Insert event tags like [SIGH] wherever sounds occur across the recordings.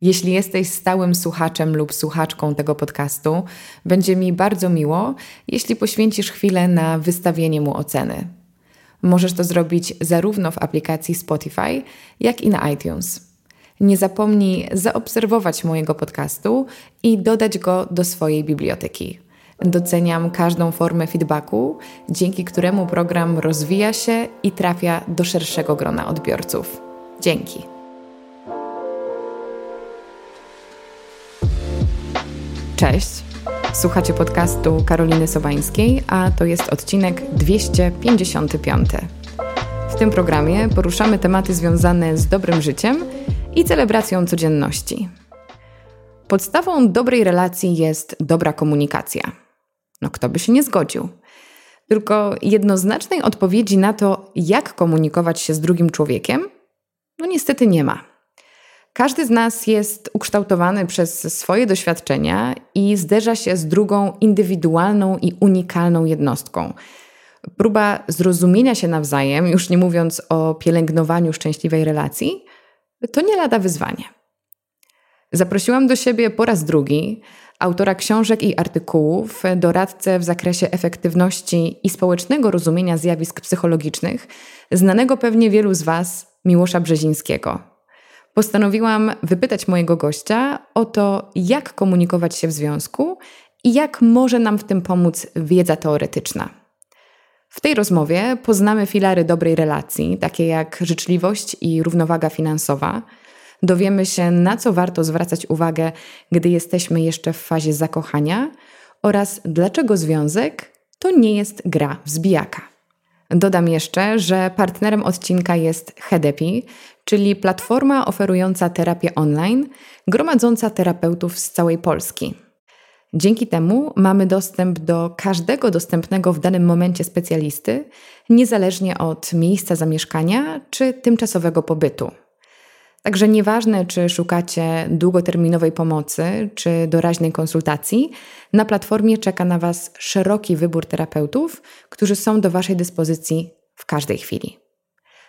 Jeśli jesteś stałym słuchaczem lub słuchaczką tego podcastu, będzie mi bardzo miło, jeśli poświęcisz chwilę na wystawienie mu oceny. Możesz to zrobić zarówno w aplikacji Spotify, jak i na iTunes. Nie zapomnij zaobserwować mojego podcastu i dodać go do swojej biblioteki. Doceniam każdą formę feedbacku, dzięki któremu program rozwija się i trafia do szerszego grona odbiorców. Dzięki. Cześć. Słuchacie podcastu Karoliny Sobańskiej, a to jest odcinek 255. W tym programie poruszamy tematy związane z dobrym życiem i celebracją codzienności. Podstawą dobrej relacji jest dobra komunikacja. No kto by się nie zgodził? Tylko jednoznacznej odpowiedzi na to, jak komunikować się z drugim człowiekiem, no niestety nie ma. Każdy z nas jest ukształtowany przez swoje doświadczenia i zderza się z drugą indywidualną i unikalną jednostką. Próba zrozumienia się nawzajem, już nie mówiąc o pielęgnowaniu szczęśliwej relacji, to nie lada wyzwanie. Zaprosiłam do siebie po raz drugi autora książek i artykułów, doradcę w zakresie efektywności i społecznego rozumienia zjawisk psychologicznych, znanego pewnie wielu z Was Miłosza Brzezińskiego. Postanowiłam wypytać mojego gościa o to, jak komunikować się w związku i jak może nam w tym pomóc wiedza teoretyczna. W tej rozmowie poznamy filary dobrej relacji, takie jak życzliwość i równowaga finansowa. Dowiemy się, na co warto zwracać uwagę, gdy jesteśmy jeszcze w fazie zakochania oraz dlaczego związek to nie jest gra w zbijaka. Dodam jeszcze, że partnerem odcinka jest Hedepi, czyli platforma oferująca terapię online, gromadząca terapeutów z całej Polski. Dzięki temu mamy dostęp do każdego dostępnego w danym momencie specjalisty, niezależnie od miejsca zamieszkania czy tymczasowego pobytu. Także nieważne, czy szukacie długoterminowej pomocy czy doraźnej konsultacji, na platformie czeka na Was szeroki wybór terapeutów, którzy są do Waszej dyspozycji w każdej chwili.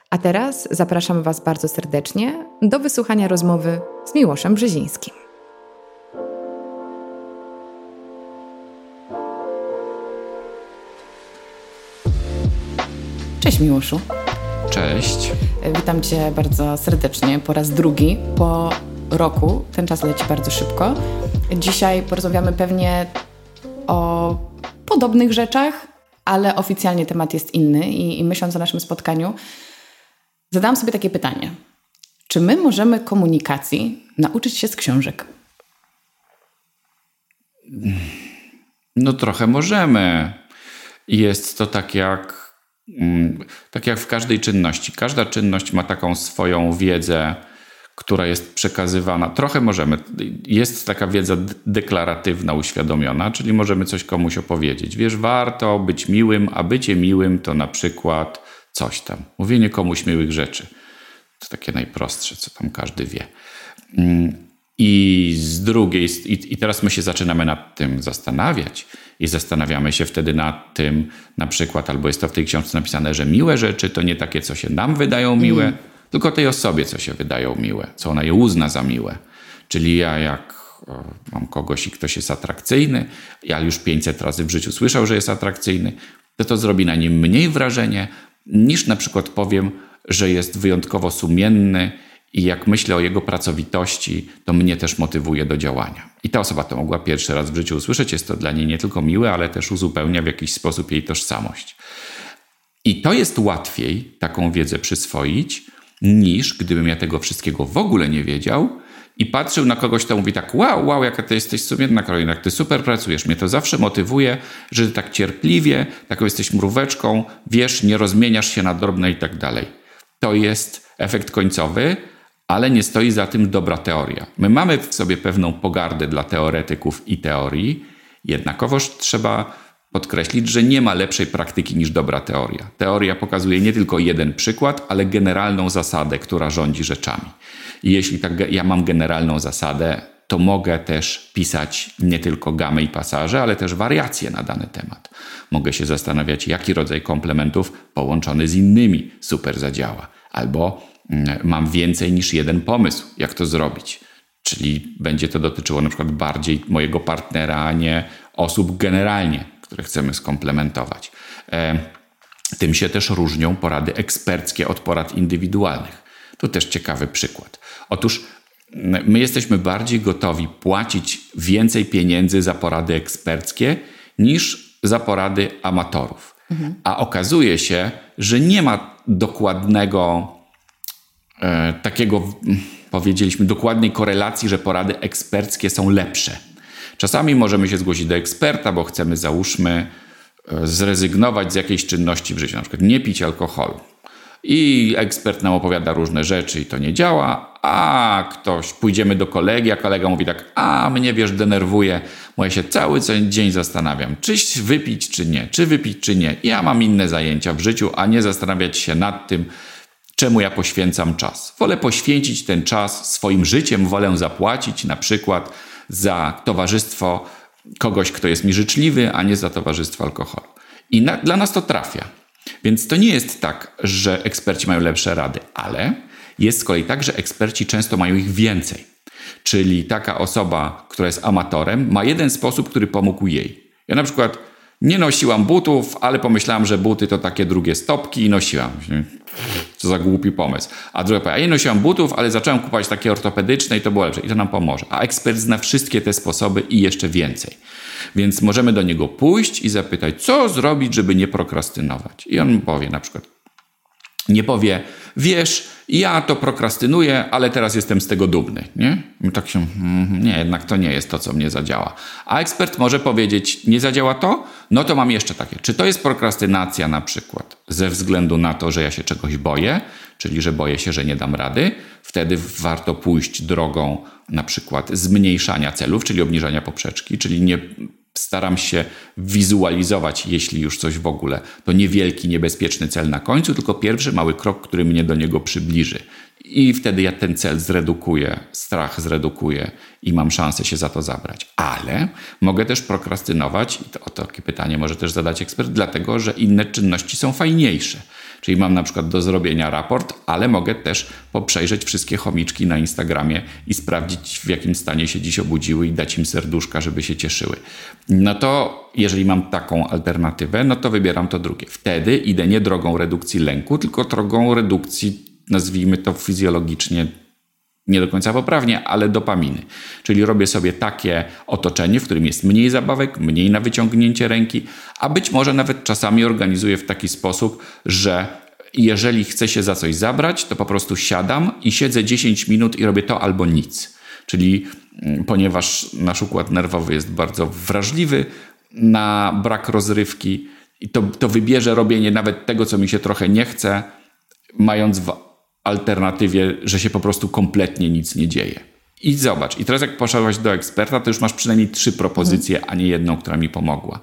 A teraz zapraszam Was bardzo serdecznie do wysłuchania rozmowy z Miłoszem Brzezińskim. Cześć Miłoszu. Cześć. Witam Cię bardzo serdecznie po raz drugi po roku. Ten czas leci bardzo szybko. Dzisiaj porozmawiamy pewnie o podobnych rzeczach, ale oficjalnie temat jest inny i, i myśląc o naszym spotkaniu, zadałam sobie takie pytanie. Czy my możemy komunikacji nauczyć się z książek? No trochę możemy. Jest to tak jak tak jak w każdej czynności. Każda czynność ma taką swoją wiedzę, która jest przekazywana. Trochę możemy. Jest taka wiedza deklaratywna, uświadomiona, czyli możemy coś komuś opowiedzieć. Wiesz, warto być miłym, a bycie miłym to na przykład coś tam. Mówienie komuś miłych rzeczy. To takie najprostsze, co tam każdy wie. I z drugiej, i, i teraz my się zaczynamy nad tym zastanawiać, i zastanawiamy się wtedy nad tym, na przykład, albo jest to w tej książce napisane, że miłe rzeczy to nie takie, co się nam wydają miłe, mm. tylko tej osobie, co się wydają miłe, co ona je uzna za miłe. Czyli ja, jak mam kogoś i ktoś jest atrakcyjny, ja już 500 razy w życiu słyszał, że jest atrakcyjny, to to zrobi na nim mniej wrażenie, niż na przykład powiem, że jest wyjątkowo sumienny i jak myślę o jego pracowitości, to mnie też motywuje do działania. I ta osoba to mogła pierwszy raz w życiu usłyszeć. Jest to dla niej nie tylko miłe, ale też uzupełnia w jakiś sposób jej tożsamość. I to jest łatwiej taką wiedzę przyswoić, niż gdybym ja tego wszystkiego w ogóle nie wiedział i patrzył na kogoś, kto mówi tak, wow, wow, jaka ty jesteś sumienna, Karolina, ty super pracujesz. Mnie to zawsze motywuje, że ty tak cierpliwie, taką jesteś mróweczką, wiesz, nie rozmieniasz się na drobne i tak dalej. To jest efekt końcowy, ale nie stoi za tym dobra teoria. My mamy w sobie pewną pogardę dla teoretyków i teorii, jednakowoż trzeba podkreślić, że nie ma lepszej praktyki niż dobra teoria. Teoria pokazuje nie tylko jeden przykład, ale generalną zasadę, która rządzi rzeczami. I jeśli tak, ja mam generalną zasadę, to mogę też pisać nie tylko gamę i pasaże, ale też wariacje na dany temat. Mogę się zastanawiać, jaki rodzaj komplementów połączony z innymi super zadziała. Albo mam więcej niż jeden pomysł, jak to zrobić. Czyli będzie to dotyczyło na przykład bardziej mojego partnera, a nie osób generalnie, które chcemy skomplementować. Tym się też różnią porady eksperckie od porad indywidualnych. Tu też ciekawy przykład. Otóż my jesteśmy bardziej gotowi płacić więcej pieniędzy za porady eksperckie niż za porady amatorów. Mhm. A okazuje się, że nie ma dokładnego takiego, powiedzieliśmy, dokładnej korelacji, że porady eksperckie są lepsze. Czasami możemy się zgłosić do eksperta, bo chcemy, załóżmy, e, zrezygnować z jakiejś czynności w życiu, na przykład nie pić alkoholu. I ekspert nam opowiada różne rzeczy i to nie działa, a ktoś, pójdziemy do kolegi, a kolega mówi tak, a mnie wiesz, denerwuje, bo ja się cały dzień zastanawiam, czy wypić, czy nie, czy wypić, czy nie. Ja mam inne zajęcia w życiu, a nie zastanawiać się nad tym, czemu ja poświęcam czas. Wolę poświęcić ten czas swoim życiem, wolę zapłacić na przykład za towarzystwo kogoś, kto jest mi życzliwy, a nie za towarzystwo alkoholu. I na, dla nas to trafia. Więc to nie jest tak, że eksperci mają lepsze rady, ale jest z kolei tak, że eksperci często mają ich więcej. Czyli taka osoba, która jest amatorem, ma jeden sposób, który pomógł jej. Ja na przykład nie nosiłam butów, ale pomyślałam, że buty to takie drugie stopki i nosiłam. Co za głupi pomysł. A druga powie, ja nie nosiłam butów, ale zacząłem kupować takie ortopedyczne i to było lepsze. I to nam pomoże. A ekspert zna wszystkie te sposoby i jeszcze więcej. Więc możemy do niego pójść i zapytać, co zrobić, żeby nie prokrastynować. I on powie na przykład, nie powie, wiesz, ja to prokrastynuję, ale teraz jestem z tego dumny. Nie? I tak się, mm, nie, jednak to nie jest to, co mnie zadziała. A ekspert może powiedzieć, nie zadziała to? No to mam jeszcze takie. Czy to jest prokrastynacja na przykład ze względu na to, że ja się czegoś boję, czyli że boję się, że nie dam rady? Wtedy warto pójść drogą na przykład zmniejszania celów, czyli obniżania poprzeczki, czyli nie staram się wizualizować, jeśli już coś w ogóle, to niewielki, niebezpieczny cel na końcu, tylko pierwszy mały krok, który mnie do niego przybliży. I wtedy ja ten cel zredukuję, strach zredukuję i mam szansę się za to zabrać. Ale mogę też prokrastynować, i to, o takie pytanie może też zadać ekspert, dlatego że inne czynności są fajniejsze. Czyli mam na przykład do zrobienia raport, ale mogę też poprzejrzeć wszystkie chomiczki na Instagramie i sprawdzić, w jakim stanie się dziś obudziły i dać im serduszka, żeby się cieszyły. No to jeżeli mam taką alternatywę, no to wybieram to drugie. Wtedy idę nie drogą redukcji lęku, tylko drogą redukcji, nazwijmy to fizjologicznie nie do końca poprawnie, ale dopaminy. Czyli robię sobie takie otoczenie, w którym jest mniej zabawek, mniej na wyciągnięcie ręki, a być może nawet czasami organizuję w taki sposób, że jeżeli chcę się za coś zabrać, to po prostu siadam i siedzę 10 minut i robię to albo nic. Czyli mm, ponieważ nasz układ nerwowy jest bardzo wrażliwy na brak rozrywki, to, to wybierze robienie nawet tego, co mi się trochę nie chce, mając w alternatywie, że się po prostu kompletnie nic nie dzieje. I zobacz, i teraz jak poszedłeś do eksperta, to już masz przynajmniej trzy propozycje, a nie jedną, która mi pomogła.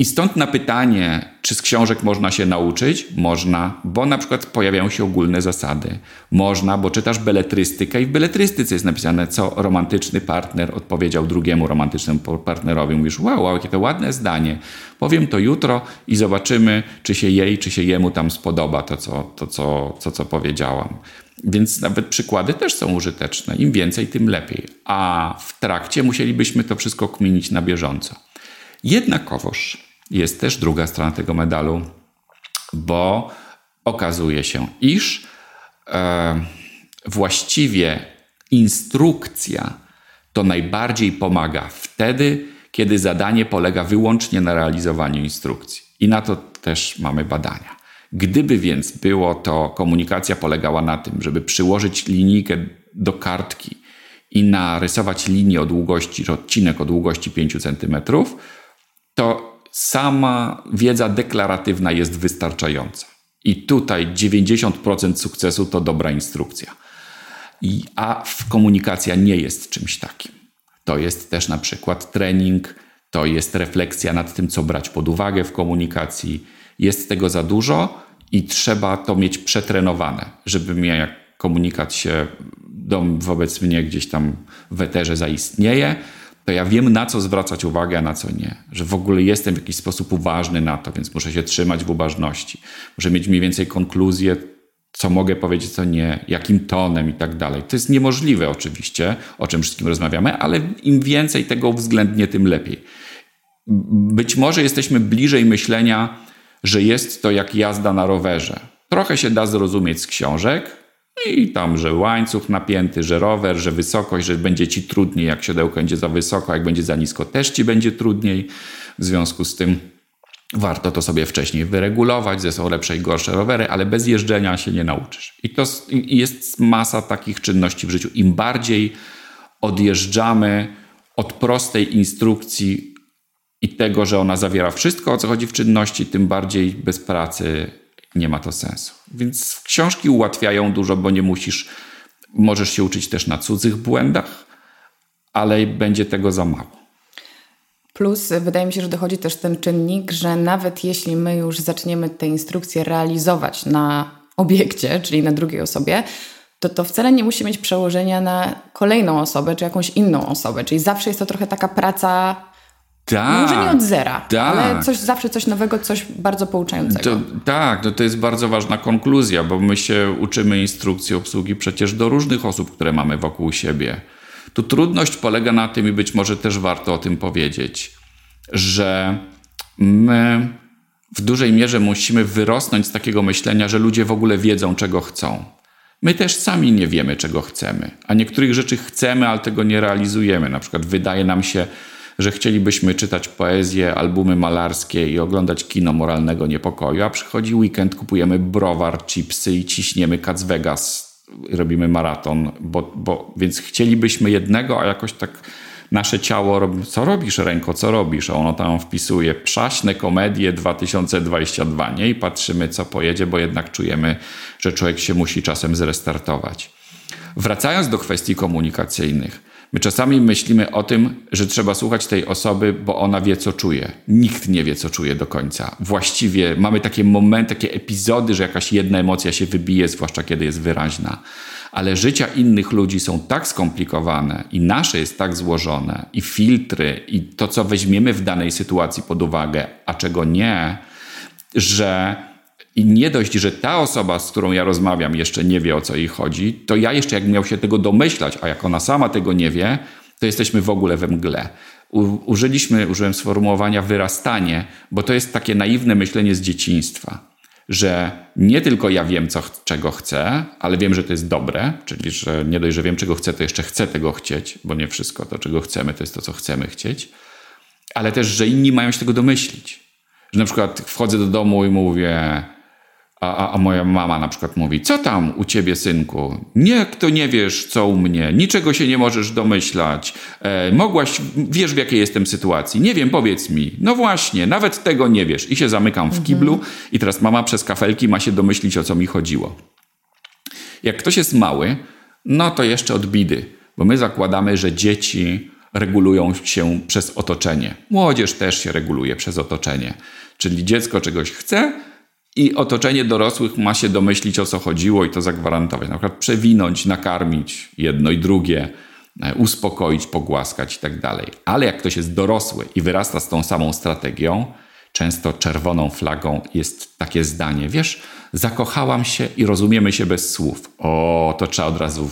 I stąd na pytanie, czy z książek można się nauczyć? Można, bo na przykład pojawiają się ogólne zasady. Można, bo czytasz beletrystykę i w beletrystyce jest napisane, co romantyczny partner odpowiedział drugiemu romantycznemu partnerowi. Mówisz, wow, wow, jakie to ładne zdanie. Powiem to jutro i zobaczymy, czy się jej, czy się jemu tam spodoba to, co, to, co, to, co powiedziałam. Więc nawet przykłady też są użyteczne. Im więcej, tym lepiej. A w trakcie musielibyśmy to wszystko kminić na bieżąco. Jednakowoż jest też druga strona tego medalu, bo okazuje się, iż e, właściwie instrukcja to najbardziej pomaga wtedy, kiedy zadanie polega wyłącznie na realizowaniu instrukcji. I na to też mamy badania. Gdyby więc było to, komunikacja polegała na tym, żeby przyłożyć linijkę do kartki i narysować linię o długości, odcinek o długości 5 cm, to sama wiedza deklaratywna jest wystarczająca. I tutaj 90% sukcesu to dobra instrukcja. I, a komunikacja nie jest czymś takim. To jest też na przykład trening, to jest refleksja nad tym, co brać pod uwagę w komunikacji. Jest tego za dużo i trzeba to mieć przetrenowane, żeby mnie jak komunikat się wobec mnie gdzieś tam w eterze zaistnieje, to ja wiem, na co zwracać uwagę, a na co nie. Że w ogóle jestem w jakiś sposób uważny na to, więc muszę się trzymać w uważności. Muszę mieć mniej więcej konkluzję, co mogę powiedzieć, co nie, jakim tonem i tak dalej. To jest niemożliwe oczywiście, o czym wszystkim rozmawiamy, ale im więcej tego uwzględnię, tym lepiej. Być może jesteśmy bliżej myślenia, że jest to jak jazda na rowerze. Trochę się da zrozumieć z książek, i tam, że łańcuch napięty, że rower, że wysokość, że będzie ci trudniej, jak siodełko będzie za wysoko, jak będzie za nisko, też ci będzie trudniej. W związku z tym warto to sobie wcześniej wyregulować, że są lepsze i gorsze rowery, ale bez jeżdżenia się nie nauczysz. I to jest masa takich czynności w życiu. Im bardziej odjeżdżamy od prostej instrukcji i tego, że ona zawiera wszystko, o co chodzi w czynności, tym bardziej bez pracy nie ma to sensu. Więc książki ułatwiają dużo, bo nie musisz, możesz się uczyć też na cudzych błędach, ale będzie tego za mało. Plus wydaje mi się, że dochodzi też ten czynnik, że nawet jeśli my już zaczniemy te instrukcje realizować na obiekcie, czyli na drugiej osobie, to to wcale nie musi mieć przełożenia na kolejną osobę czy jakąś inną osobę. Czyli zawsze jest to trochę taka praca tak, Może nie od zera, tak. ale coś, zawsze coś nowego, coś bardzo pouczającego. To, tak, no to jest bardzo ważna konkluzja, bo my się uczymy instrukcji obsługi przecież do różnych osób, które mamy wokół siebie. Tu trudność polega na tym, i być może też warto o tym powiedzieć, że my w dużej mierze musimy wyrosnąć z takiego myślenia, że ludzie w ogóle wiedzą, czego chcą. My też sami nie wiemy, czego chcemy, a niektórych rzeczy chcemy, ale tego nie realizujemy. Na przykład wydaje nam się, że chcielibyśmy czytać poezję, albumy malarskie i oglądać kino moralnego niepokoju, a przychodzi weekend, kupujemy browar, chipsy i ciśniemy Cats Vegas, robimy maraton, bo, bo, więc chcielibyśmy jednego, a jakoś tak nasze ciało robi, co robisz ręko, co robisz? A ono tam wpisuje przaśne komedie 2022, nie? I patrzymy, co pojedzie, bo jednak czujemy, że człowiek się musi czasem zrestartować. Wracając do kwestii komunikacyjnych, My czasami myślimy o tym, że trzeba słuchać tej osoby, bo ona wie, co czuje. Nikt nie wie, co czuje do końca. Właściwie mamy takie momenty, takie epizody, że jakaś jedna emocja się wybije, zwłaszcza kiedy jest wyraźna. Ale życia innych ludzi są tak skomplikowane i nasze jest tak złożone, i filtry, i to, co weźmiemy w danej sytuacji pod uwagę, a czego nie, że i nie dość, że ta osoba, z którą ja rozmawiam, jeszcze nie wie o co jej chodzi, to ja jeszcze jak miał się tego domyślać, a jak ona sama tego nie wie, to jesteśmy w ogóle we mgle. U, użyliśmy, użyłem sformułowania wyrastanie, bo to jest takie naiwne myślenie z dzieciństwa, że nie tylko ja wiem, co, czego chcę, ale wiem, że to jest dobre, czyli że nie dość, że wiem, czego chcę, to jeszcze chcę tego chcieć, bo nie wszystko to, czego chcemy, to jest to, co chcemy chcieć, ale też, że inni mają się tego domyślić. Że na przykład wchodzę do domu i mówię, a, a, moja mama na przykład mówi: Co tam u ciebie, synku? Nie, to nie wiesz, co u mnie, niczego się nie możesz domyślać. E, mogłaś, wiesz, w jakiej jestem sytuacji. Nie wiem, powiedz mi. No właśnie, nawet tego nie wiesz. I się zamykam w kiblu, mhm. i teraz mama przez kafelki ma się domyślić, o co mi chodziło. Jak ktoś jest mały, no to jeszcze od bidy, bo my zakładamy, że dzieci regulują się przez otoczenie. Młodzież też się reguluje przez otoczenie. Czyli dziecko czegoś chce, i otoczenie dorosłych ma się domyślić o co chodziło i to zagwarantować. Na przykład przewinąć, nakarmić jedno i drugie, e, uspokoić, pogłaskać i tak dalej. Ale jak ktoś jest dorosły i wyrasta z tą samą strategią, często czerwoną flagą jest takie zdanie: Wiesz, zakochałam się i rozumiemy się bez słów. O, to trzeba od razu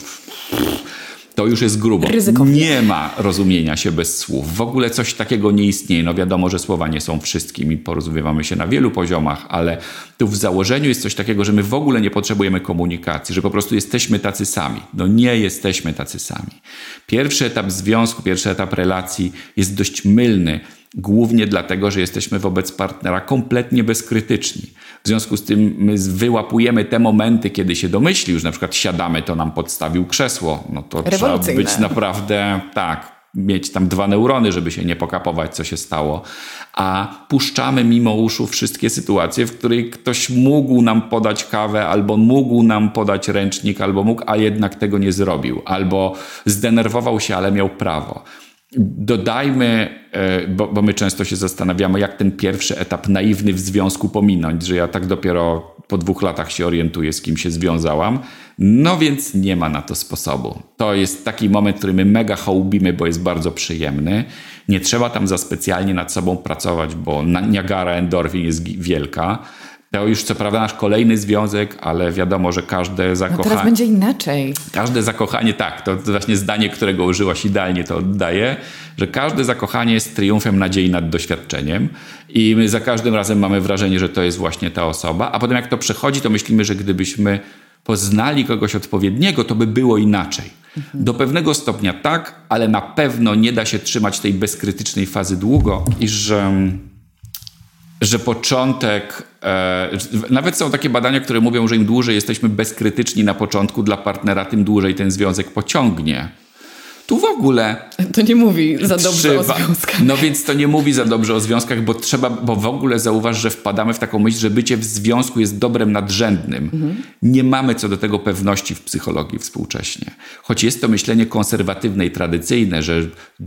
to już jest grubo. Ryzykownie. Nie ma rozumienia się bez słów. W ogóle coś takiego nie istnieje. No wiadomo, że słowa nie są wszystkim i porozumiewamy się na wielu poziomach, ale tu w założeniu jest coś takiego, że my w ogóle nie potrzebujemy komunikacji, że po prostu jesteśmy tacy sami. No nie jesteśmy tacy sami. Pierwszy etap związku, pierwszy etap relacji jest dość mylny głównie dlatego, że jesteśmy wobec partnera kompletnie bezkrytyczni. W związku z tym my wyłapujemy te momenty, kiedy się domyśli, już na przykład siadamy, to nam podstawił krzesło, no to trzeba być naprawdę, tak, mieć tam dwa neurony, żeby się nie pokapować, co się stało. A puszczamy mimo uszu wszystkie sytuacje, w której ktoś mógł nam podać kawę, albo mógł nam podać ręcznik, albo mógł, a jednak tego nie zrobił, albo zdenerwował się, ale miał prawo. Dodajmy, e, bo, bo, my często się zastanawiamy, jak ten pierwszy etap naiwny w związku pominąć, że ja tak dopiero po dwóch latach się orientuję, z kim się związałam. No więc nie ma na to sposobu. To jest taki moment, który my mega hołbimy, bo jest bardzo przyjemny. Nie trzeba tam za specjalnie nad sobą pracować, bo Niagara endorfin jest wielka. To już co prawda nasz kolejny związek, ale wiadomo, że każde zakochanie... No teraz będzie inaczej. Każde zakochanie, tak, to, to właśnie zdanie, którego użyłaś idealnie to oddaje, że każde zakochanie jest triumfem nadziei nad doświadczeniem i my za każdym razem mamy wrażenie, że to jest właśnie ta osoba, a potem jak to przechodzi, to myślimy, że gdybyśmy poznali kogoś odpowiedniego, to by było inaczej. Mhm. Do pewnego stopnia tak, ale na pewno nie da się trzymać tej bezkrytycznej fazy długo i że że początek, e, nawet są takie badania, które mówią, że im dłużej jesteśmy bezkrytyczni na początku dla partnera, tym dłużej ten związek pociągnie. Tu w ogóle. To nie mówi za dobrze trzeba, o związkach. No więc to nie mówi za dobrze o związkach, bo trzeba, bo w ogóle zauważ, że wpadamy w taką myśl, że bycie w związku jest dobrem nadrzędnym. Mhm. Nie mamy co do tego pewności w psychologii współcześnie. Choć jest to myślenie konserwatywne i tradycyjne, że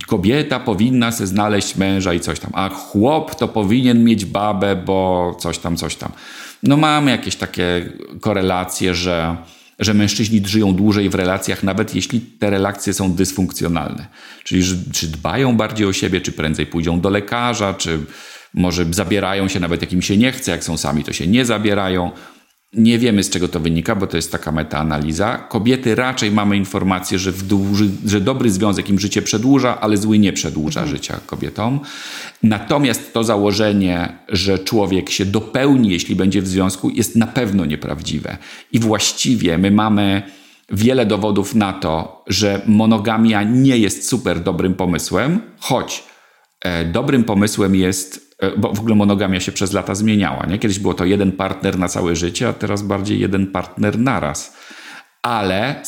kobieta powinna sobie znaleźć męża i coś tam, a chłop to powinien mieć babę, bo coś tam, coś tam. No mamy jakieś takie korelacje, że że mężczyźni żyją dłużej w relacjach, nawet jeśli te relacje są dysfunkcjonalne. Czyli czy dbają bardziej o siebie, czy prędzej pójdą do lekarza, czy może zabierają się nawet jak im się nie chce, jak są sami, to się nie zabierają. Nie wiemy z czego to wynika, bo to jest taka metaanaliza. Kobiety raczej mamy informację, że, że dobry związek im życie przedłuża, ale zły nie przedłuża mhm. życia kobietom. Natomiast to założenie, że człowiek się dopełni, jeśli będzie w związku, jest na pewno nieprawdziwe. I właściwie my mamy wiele dowodów na to, że monogamia nie jest super dobrym pomysłem, choć e, dobrym pomysłem jest bo w ogóle monogamia się przez lata zmieniała. Nie? Kiedyś było to jeden partner na całe życie, a teraz bardziej jeden partner naraz. Ale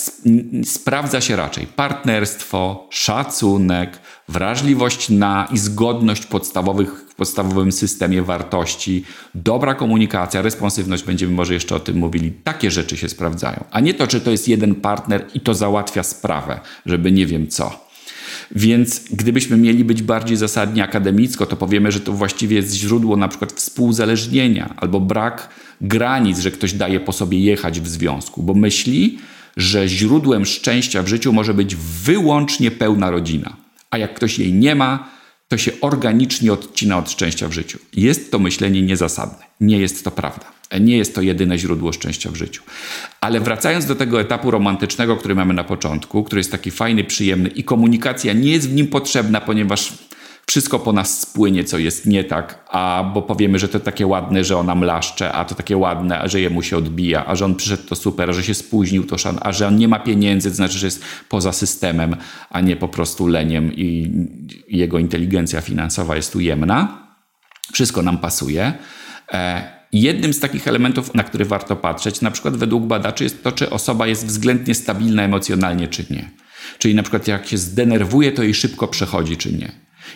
sprawdza się raczej partnerstwo, szacunek, wrażliwość na i zgodność podstawowych, w podstawowym systemie wartości, dobra komunikacja, responsywność, będziemy może jeszcze o tym mówili. Takie rzeczy się sprawdzają. A nie to, czy to jest jeden partner i to załatwia sprawę, żeby nie wiem co. Więc gdybyśmy mieli być bardziej zasadnie akademicko, to powiemy, że to właściwie jest źródło na przykład współzależnienia albo brak granic, że ktoś daje po sobie jechać w związku, bo myśli, że źródłem szczęścia w życiu może być wyłącznie pełna rodzina. A jak ktoś jej nie ma, to się organicznie odcina od szczęścia w życiu. Jest to myślenie niezasadne. Nie jest to prawda. Nie jest to jedyne źródło szczęścia w życiu. Ale wracając do tego etapu romantycznego, który mamy na początku, który jest taki fajny, przyjemny i komunikacja nie jest w nim potrzebna, ponieważ wszystko po nas spłynie, co jest nie tak, a bo powiemy, że to takie ładne, że ona mlaszcze, a to takie ładne, a że jemu się odbija, a że on przyszedł, to super, a że się spóźnił, to szan, a że on nie ma pieniędzy, to znaczy, że jest poza systemem, a nie po prostu leniem i jego inteligencja finansowa jest ujemna. Wszystko nam pasuje. E, Jednym z takich elementów, na który warto patrzeć, na przykład według badaczy, jest to, czy osoba jest względnie stabilna emocjonalnie, czy nie. Czyli na przykład jak się zdenerwuje, to jej szybko przechodzi, czy nie.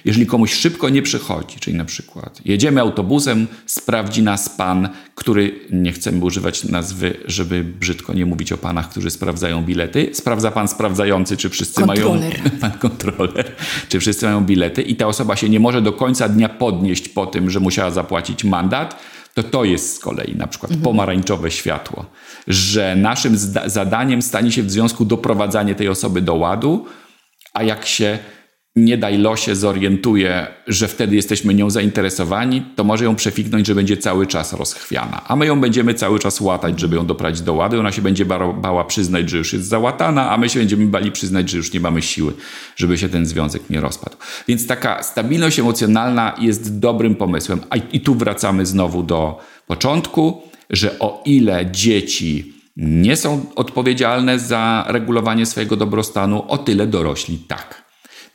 Jeżeli komuś szybko nie przychodzi, czyli na przykład jedziemy autobusem, sprawdzi nas pan, który, nie chcemy używać nazwy, żeby brzydko nie mówić o panach, którzy sprawdzają bilety, sprawdza pan sprawdzający, czy wszyscy kontroler. mają... [LAUGHS] Pan kontroler. Czy wszyscy mają bilety i ta osoba się nie może do końca dnia podnieść po tym, że musiała zapłacić mandat, to to jest z kolei na przykład mhm. pomarańczowe światło, że naszym zadaniem stanie się w związku doprowadzanie tej osoby do ładu, a jak się nie daj losie zorientuje, że wtedy jesteśmy nią zainteresowani, to może ją przefiknąć, że będzie cały czas rozchwiana. A my ją będziemy cały czas łatać, żeby ją doprowadzić do ładu. Ona się będzie bała przyznać, że już jest załatana, a my się będziemy bali przyznać, że już nie mamy siły, żeby się ten związek nie rozpadł. Więc taka stabilność emocjonalna jest dobrym pomysłem. A i tu wracamy znowu do początku, że o ile dzieci nie są odpowiedzialne za regulowanie swojego dobrostanu, o tyle dorośli tak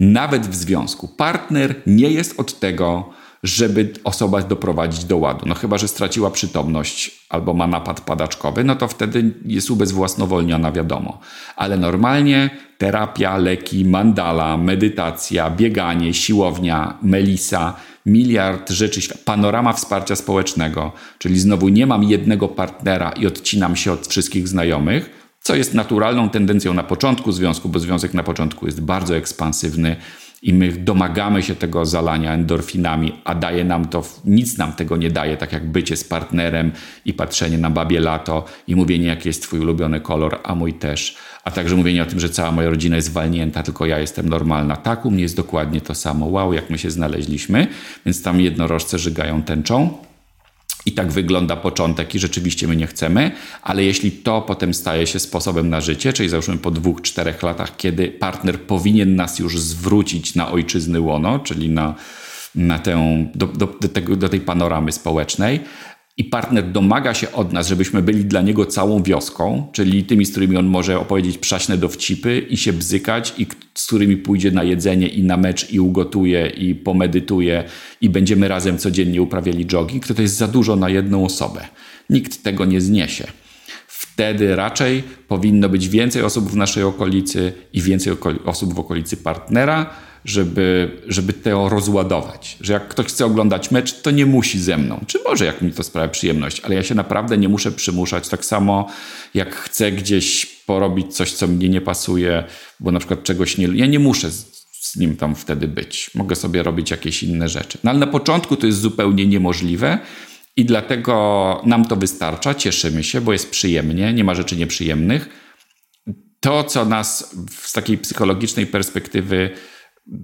nawet w związku. Partner nie jest od tego, żeby osoba doprowadzić do ładu. No chyba, że straciła przytomność albo ma napad padaczkowy, no to wtedy jest ubezwłasnowolniona, wiadomo. Ale normalnie terapia, leki, mandala, medytacja, bieganie, siłownia, melisa, miliard rzeczy, panorama wsparcia społecznego, czyli znowu nie mam jednego partnera i odcinam się od wszystkich znajomych, co jest naturalną tendencją na początku związku, bo związek na początku jest bardzo ekspansywny i my domagamy się tego zalania endorfinami, a daje nam to, nic nam tego nie daje, tak jak bycie z partnerem i patrzenie na babie lato i mówienie, jaki jest twój ulubiony kolor, a mój też, a także mówienie o tym, że cała moja rodzina jest walnięta, tylko ja jestem normalna. Tak, u mnie jest dokładnie to samo. Wow, jak my się znaleźliśmy, więc tam jednorożce żygają tęczą. I tak wygląda początek, i rzeczywiście my nie chcemy, ale jeśli to potem staje się sposobem na życie, czyli załóżmy po dwóch, czterech latach, kiedy partner powinien nas już zwrócić na ojczyzny łono, czyli na, na tę, do, do, do, tego, do tej panoramy społecznej, i partner domaga się od nas, żebyśmy byli dla niego całą wioską, czyli tymi, z którymi on może opowiedzieć przaśne dowcipy i się bzykać, i z którymi pójdzie na jedzenie i na mecz i ugotuje i pomedytuje i będziemy razem codziennie uprawiali jogging, to to jest za dużo na jedną osobę. Nikt tego nie zniesie. Wtedy raczej powinno być więcej osób w naszej okolicy i więcej osób w okolicy partnera, żeby, żeby to rozładować. Że jak ktoś chce oglądać mecz, to nie musi ze mną. Czy może, jak mi to sprawia przyjemność, ale ja się naprawdę nie muszę przymuszać. Tak samo jak chcę gdzieś porobić coś, co mnie nie pasuje, bo na przykład czegoś nie. Ja nie muszę z, z nim tam wtedy być. Mogę sobie robić jakieś inne rzeczy. No ale na początku to jest zupełnie niemożliwe. I dlatego nam to wystarcza, cieszymy się, bo jest przyjemnie, nie ma rzeczy nieprzyjemnych. To, co nas z takiej psychologicznej perspektywy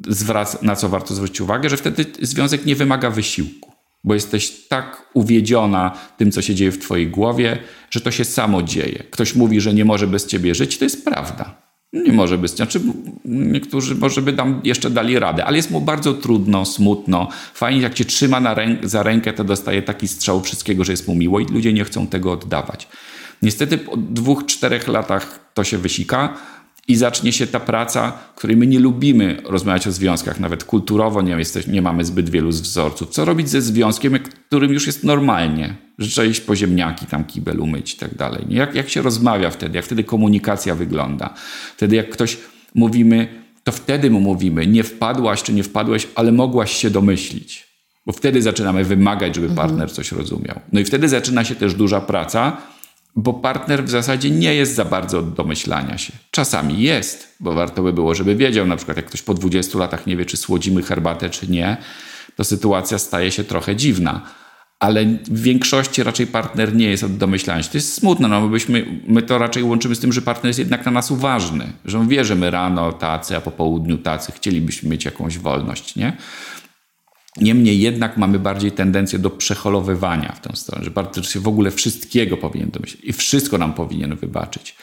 zwraca, na co warto zwrócić uwagę, że wtedy związek nie wymaga wysiłku, bo jesteś tak uwiedziona tym, co się dzieje w twojej głowie, że to się samo dzieje. Ktoś mówi, że nie może bez ciebie żyć, to jest prawda. Nie może ciebie. Znaczy, niektórzy może by tam jeszcze dali radę, ale jest mu bardzo trudno, smutno. Fajnie, jak cię trzyma rę za rękę, to dostaje taki strzał wszystkiego, że jest mu miło i ludzie nie chcą tego oddawać. Niestety po dwóch, czterech latach to się wysika, i zacznie się ta praca, której my nie lubimy rozmawiać o związkach, nawet kulturowo nie, jesteś, nie mamy zbyt wielu wzorców. Co robić ze związkiem, którym już jest normalnie? Że trzeba iść po ziemniaki, tam kibel umyć i tak dalej. Jak, jak się rozmawia wtedy? Jak wtedy komunikacja wygląda? Wtedy jak ktoś mówimy, to wtedy mu mówimy, nie wpadłaś czy nie wpadłeś, ale mogłaś się domyślić. Bo wtedy zaczynamy wymagać, żeby mhm. partner coś rozumiał. No i wtedy zaczyna się też duża praca, bo partner w zasadzie nie jest za bardzo od domyślania się. Czasami jest, bo warto by było, żeby wiedział, na przykład jak ktoś po 20 latach nie wie, czy słodzimy herbatę, czy nie, to sytuacja staje się trochę dziwna. Ale w większości raczej partner nie jest od domyślania się. To jest smutne, no bo byśmy, my to raczej łączymy z tym, że partner jest jednak na nas uważny, że on wie, że my rano tacy, a po południu tacy, chcielibyśmy mieć jakąś wolność, nie? Niemniej jednak mamy bardziej tendencję do przeholowywania w tę stronę, że partner się w ogóle wszystkiego powinien domyślić i wszystko nam powinien wybaczyć.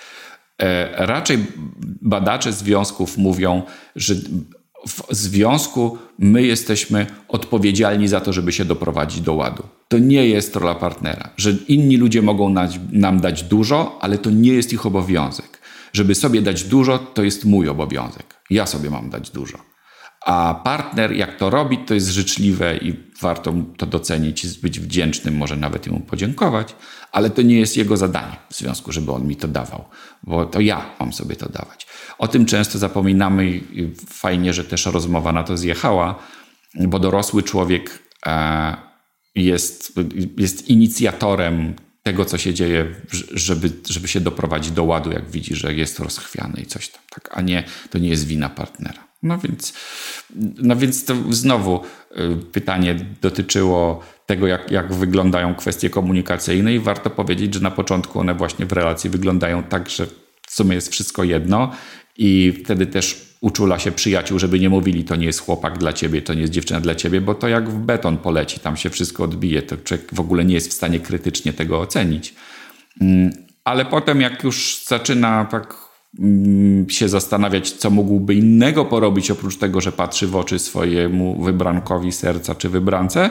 E, raczej badacze związków mówią, że w związku my jesteśmy odpowiedzialni za to, żeby się doprowadzić do ładu. To nie jest rola partnera, że inni ludzie mogą nam dać dużo, ale to nie jest ich obowiązek. Żeby sobie dać dużo, to jest mój obowiązek. Ja sobie mam dać dużo. A partner, jak to robi, to jest życzliwe i warto to docenić być wdzięcznym, może nawet mu podziękować, ale to nie jest jego zadanie w związku, żeby on mi to dawał, bo to ja mam sobie to dawać. O tym często zapominamy i fajnie, że też rozmowa na to zjechała, bo dorosły człowiek e, jest, jest inicjatorem tego, co się dzieje, żeby, żeby się doprowadzić do ładu, jak widzi, że jest rozchwiany i coś tam, tak? a nie, to nie jest wina partnera. No więc, no więc to znowu y, pytanie dotyczyło tego, jak, jak wyglądają kwestie komunikacyjne, i warto powiedzieć, że na początku one właśnie w relacji wyglądają tak, że w sumie jest wszystko jedno, i wtedy też uczula się przyjaciół, żeby nie mówili, to nie jest chłopak dla ciebie, to nie jest dziewczyna dla ciebie, bo to jak w beton poleci, tam się wszystko odbije, to człowiek w ogóle nie jest w stanie krytycznie tego ocenić. Mm, ale potem, jak już zaczyna tak się zastanawiać, co mógłby innego porobić, oprócz tego, że patrzy w oczy swojemu wybrankowi serca czy wybrance,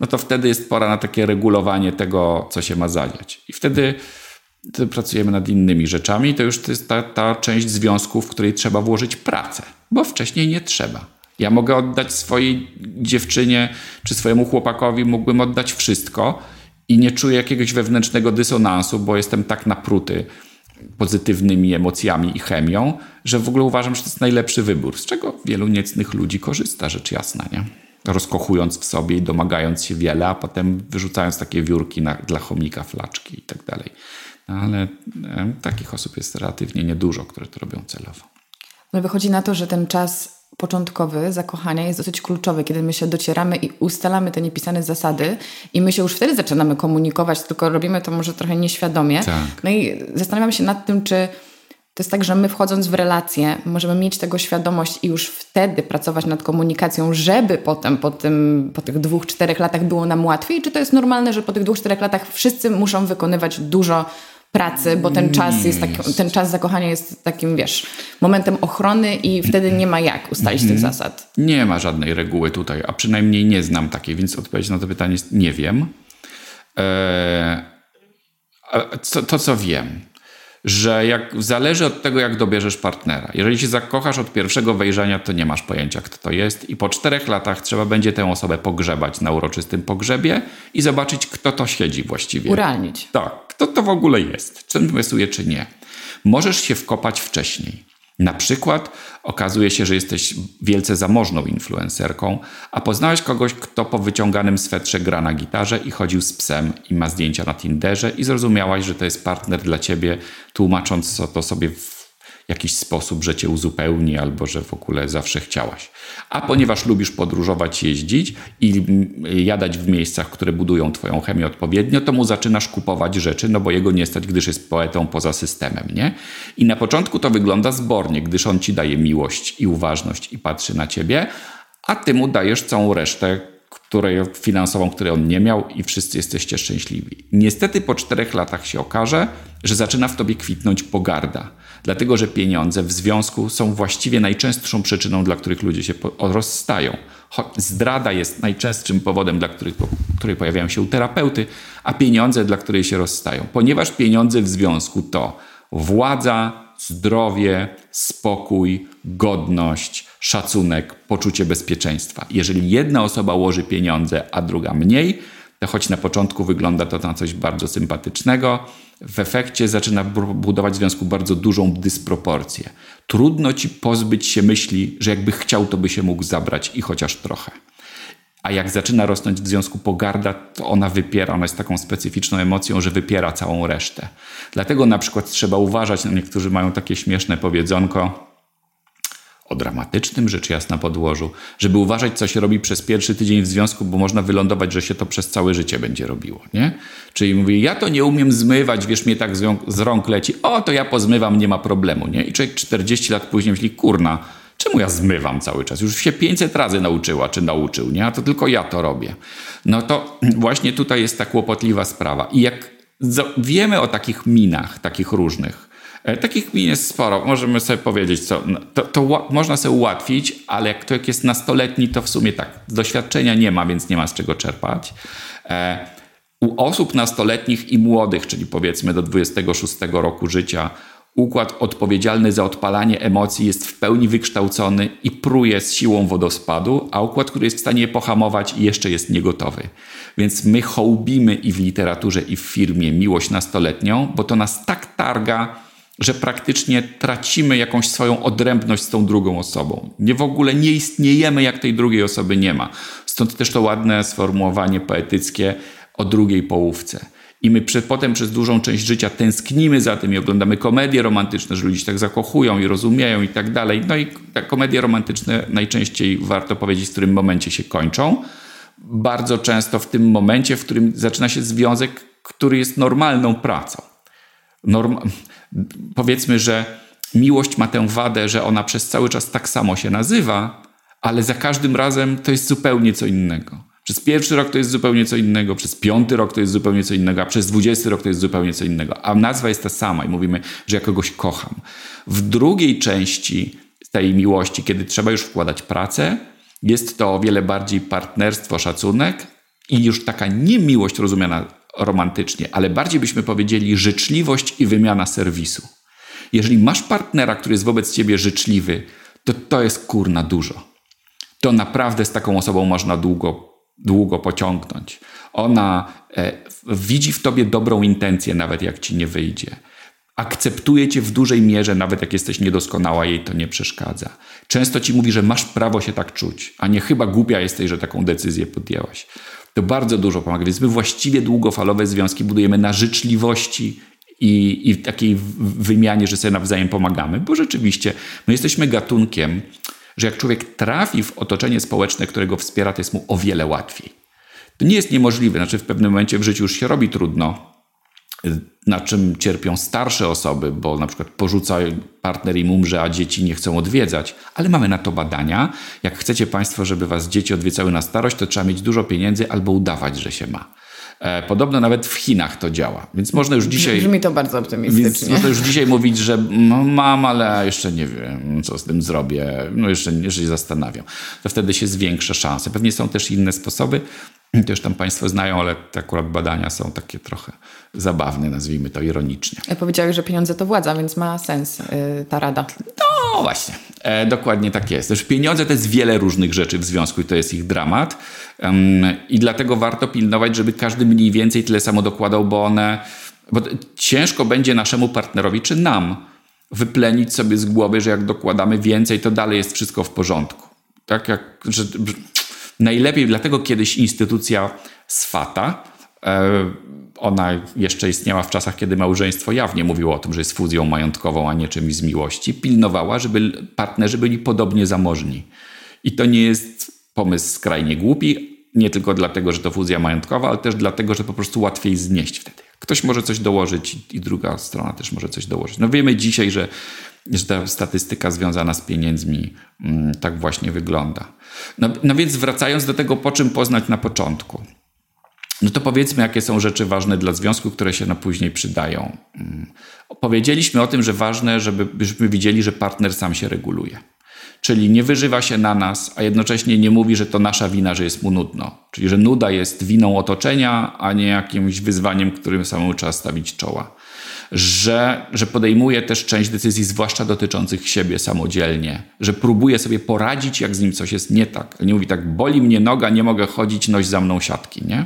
no to wtedy jest pora na takie regulowanie tego, co się ma zadziać. I wtedy, pracujemy nad innymi rzeczami. To już jest ta, ta część związku, w której trzeba włożyć pracę, bo wcześniej nie trzeba. Ja mogę oddać swojej dziewczynie czy swojemu chłopakowi, mógłbym oddać wszystko i nie czuję jakiegoś wewnętrznego dysonansu, bo jestem tak napruty pozytywnymi emocjami i chemią, że w ogóle uważam, że to jest najlepszy wybór, z czego wielu niecnych ludzi korzysta, rzecz jasna, nie? Rozkochując w sobie i domagając się wiele, a potem wyrzucając takie wiórki na, dla chomika, flaczki i tak dalej. No ale e, takich osób jest relatywnie niedużo, które to robią celowo. No wychodzi na to, że ten czas początkowy zakochania jest dosyć kluczowy, kiedy my się docieramy i ustalamy te niepisane zasady i my się już wtedy zaczynamy komunikować, tylko robimy to może trochę nieświadomie. Tak. No i zastanawiam się nad tym, czy to jest tak, że my wchodząc w relacje możemy mieć tego świadomość i już wtedy pracować nad komunikacją, żeby potem po, tym, po tych dwóch, czterech latach było nam łatwiej? Czy to jest normalne, że po tych dwóch, czterech latach wszyscy muszą wykonywać dużo pracy, bo ten czas jest taki, ten czas zakochania jest takim, wiesz, momentem ochrony i wtedy nie ma jak ustalić tych mhm. zasad. Nie ma żadnej reguły tutaj, a przynajmniej nie znam takiej, więc odpowiedź na to pytanie jest nie wiem. Eee, to, to, co wiem, że jak, zależy od tego, jak dobierzesz partnera. Jeżeli się zakochasz od pierwszego wejrzenia, to nie masz pojęcia, kto to jest, i po czterech latach trzeba będzie tę osobę pogrzebać na uroczystym pogrzebie i zobaczyć, kto to siedzi właściwie. Urealnić. Tak, kto to w ogóle jest, czy wymysłuje, czy nie. Możesz się wkopać wcześniej. Na przykład okazuje się, że jesteś wielce zamożną influencerką, a poznałeś kogoś, kto po wyciąganym swetrze gra na gitarze i chodził z psem i ma zdjęcia na Tinderze i zrozumiałaś, że to jest partner dla ciebie, tłumacząc to sobie w jakiś sposób, że cię uzupełni albo że w ogóle zawsze chciałaś. A ponieważ lubisz podróżować, jeździć i jadać w miejscach, które budują twoją chemię odpowiednio, to mu zaczynasz kupować rzeczy, no bo jego nie stać, gdyż jest poetą poza systemem, nie? I na początku to wygląda zbornie, gdyż on ci daje miłość i uważność i patrzy na ciebie, a ty mu dajesz całą resztę której, finansową, której on nie miał i wszyscy jesteście szczęśliwi. Niestety po czterech latach się okaże, że zaczyna w tobie kwitnąć pogarda Dlatego, że pieniądze w związku są właściwie najczęstszą przyczyną, dla których ludzie się rozstają. Zdrada jest najczęstszym powodem, dla których, której pojawiają się u terapeuty, a pieniądze, dla których się rozstają. Ponieważ pieniądze w związku to władza, zdrowie, spokój, godność, szacunek, poczucie bezpieczeństwa. Jeżeli jedna osoba łoży pieniądze, a druga mniej, to choć na początku wygląda to na coś bardzo sympatycznego, w efekcie zaczyna budować w związku bardzo dużą dysproporcję. Trudno ci pozbyć się myśli, że jakby chciał, to by się mógł zabrać i chociaż trochę. A jak zaczyna rosnąć w związku pogarda, to ona wypiera, ona jest taką specyficzną emocją, że wypiera całą resztę. Dlatego na przykład trzeba uważać, no niektórzy mają takie śmieszne powiedzonko, o dramatycznym rzecz jasna podłożu, żeby uważać, co się robi przez pierwszy tydzień w związku, bo można wylądować, że się to przez całe życie będzie robiło. Nie? Czyli mówi, ja to nie umiem zmywać, wiesz, mnie tak z rąk leci, o, to ja pozmywam, nie ma problemu. Nie? I człowiek 40 lat później myśli, kurna, czemu ja zmywam cały czas? Już się 500 razy nauczyła, czy nauczył, nie? a to tylko ja to robię. No to właśnie tutaj jest ta kłopotliwa sprawa. I jak wiemy o takich minach, takich różnych, E, takich min jest sporo. Możemy sobie powiedzieć, co no, to, to można sobie ułatwić, ale jak człowiek jest nastoletni, to w sumie tak, doświadczenia nie ma, więc nie ma z czego czerpać. E, u osób nastoletnich i młodych, czyli powiedzmy do 26 roku życia, układ odpowiedzialny za odpalanie emocji jest w pełni wykształcony i pruje z siłą wodospadu, a układ, który jest w stanie je pohamować, jeszcze jest niegotowy. Więc my hołbimy i w literaturze, i w firmie miłość nastoletnią, bo to nas tak targa, że praktycznie tracimy jakąś swoją odrębność z tą drugą osobą. Nie w ogóle nie istniejemy, jak tej drugiej osoby nie ma. Stąd też to ładne sformułowanie poetyckie o drugiej połówce. I my przy, potem przez dużą część życia tęsknimy za tym i oglądamy komedie romantyczne, że ludzie się tak zakochują i rozumieją i tak dalej. No i te komedie romantyczne najczęściej warto powiedzieć, w którym momencie się kończą. Bardzo często w tym momencie, w którym zaczyna się związek, który jest normalną pracą. Norma powiedzmy, że miłość ma tę wadę, że ona przez cały czas tak samo się nazywa, ale za każdym razem to jest zupełnie co innego. Przez pierwszy rok to jest zupełnie co innego, przez piąty rok to jest zupełnie co innego, a przez dwudziesty rok to jest zupełnie co innego. A nazwa jest ta sama i mówimy, że ja kogoś kocham. W drugiej części tej miłości, kiedy trzeba już wkładać pracę, jest to o wiele bardziej partnerstwo, szacunek i już taka niemiłość rozumiana romantycznie, ale bardziej byśmy powiedzieli życzliwość i wymiana serwisu. Jeżeli masz partnera, który jest wobec ciebie życzliwy, to to jest kurna dużo. To naprawdę z taką osobą można długo, długo pociągnąć. Ona e, widzi w tobie dobrą intencję, nawet jak ci nie wyjdzie. Akceptuje cię w dużej mierze, nawet jak jesteś niedoskonała, jej to nie przeszkadza. Często ci mówi, że masz prawo się tak czuć, a nie chyba głupia jesteś, że taką decyzję podjęłaś. To bardzo dużo pomaga, więc my właściwie długofalowe związki budujemy na życzliwości i, i takiej wymianie, że sobie nawzajem pomagamy, bo rzeczywiście my jesteśmy gatunkiem, że jak człowiek trafi w otoczenie społeczne, którego wspiera, to jest mu o wiele łatwiej. To nie jest niemożliwe, znaczy w pewnym momencie w życiu już się robi trudno, na czym cierpią starsze osoby, bo na przykład porzuca partner im umrze, a dzieci nie chcą odwiedzać. Ale mamy na to badania. Jak chcecie Państwo, żeby Was dzieci odwiedzały na starość, to trzeba mieć dużo pieniędzy albo udawać, że się ma. E, podobno nawet w Chinach to działa, więc można już dzisiaj. Brzmi to bardzo optymistycznie. Można już dzisiaj mówić, że no, mam, ale jeszcze nie wiem, co z tym zrobię. No jeszcze, jeszcze się zastanawiam. To wtedy się zwiększa szanse. Pewnie są też inne sposoby. Też tam Państwo znają, ale te akurat badania są takie trochę zabawne, nazwijmy to ironicznie. Ja powiedziałeś, że pieniądze to władza, więc ma sens yy, ta rada. No właśnie, e, dokładnie tak jest. Też pieniądze to jest wiele różnych rzeczy w związku i to jest ich dramat. I dlatego warto pilnować, żeby każdy mniej więcej tyle samo dokładał, bo one. Bo ciężko będzie naszemu partnerowi czy nam wyplenić sobie z głowy, że jak dokładamy więcej, to dalej jest wszystko w porządku. Tak jak, że, najlepiej, dlatego kiedyś instytucja Swata, e, ona jeszcze istniała w czasach, kiedy małżeństwo jawnie mówiło o tym, że jest fuzją majątkową, a nie czymś z miłości, pilnowała, żeby partnerzy byli podobnie zamożni. I to nie jest pomysł skrajnie głupi, nie tylko dlatego, że to fuzja majątkowa, ale też dlatego, że po prostu łatwiej znieść wtedy. Ktoś może coś dołożyć i druga strona też może coś dołożyć. No wiemy dzisiaj, że, że ta statystyka związana z pieniędzmi mm, tak właśnie wygląda. No, no więc wracając do tego, po czym poznać na początku. No to powiedzmy, jakie są rzeczy ważne dla związku, które się na później przydają. Mm. Powiedzieliśmy o tym, że ważne, żebyśmy widzieli, że partner sam się reguluje. Czyli nie wyżywa się na nas, a jednocześnie nie mówi, że to nasza wina, że jest mu nudno. Czyli że nuda jest winą otoczenia, a nie jakimś wyzwaniem, którym samemu trzeba stawić czoła. Że, że podejmuje też część decyzji, zwłaszcza dotyczących siebie samodzielnie, że próbuje sobie poradzić, jak z nim coś jest nie tak. Nie mówi tak, boli mnie noga, nie mogę chodzić, noś za mną siatki, nie?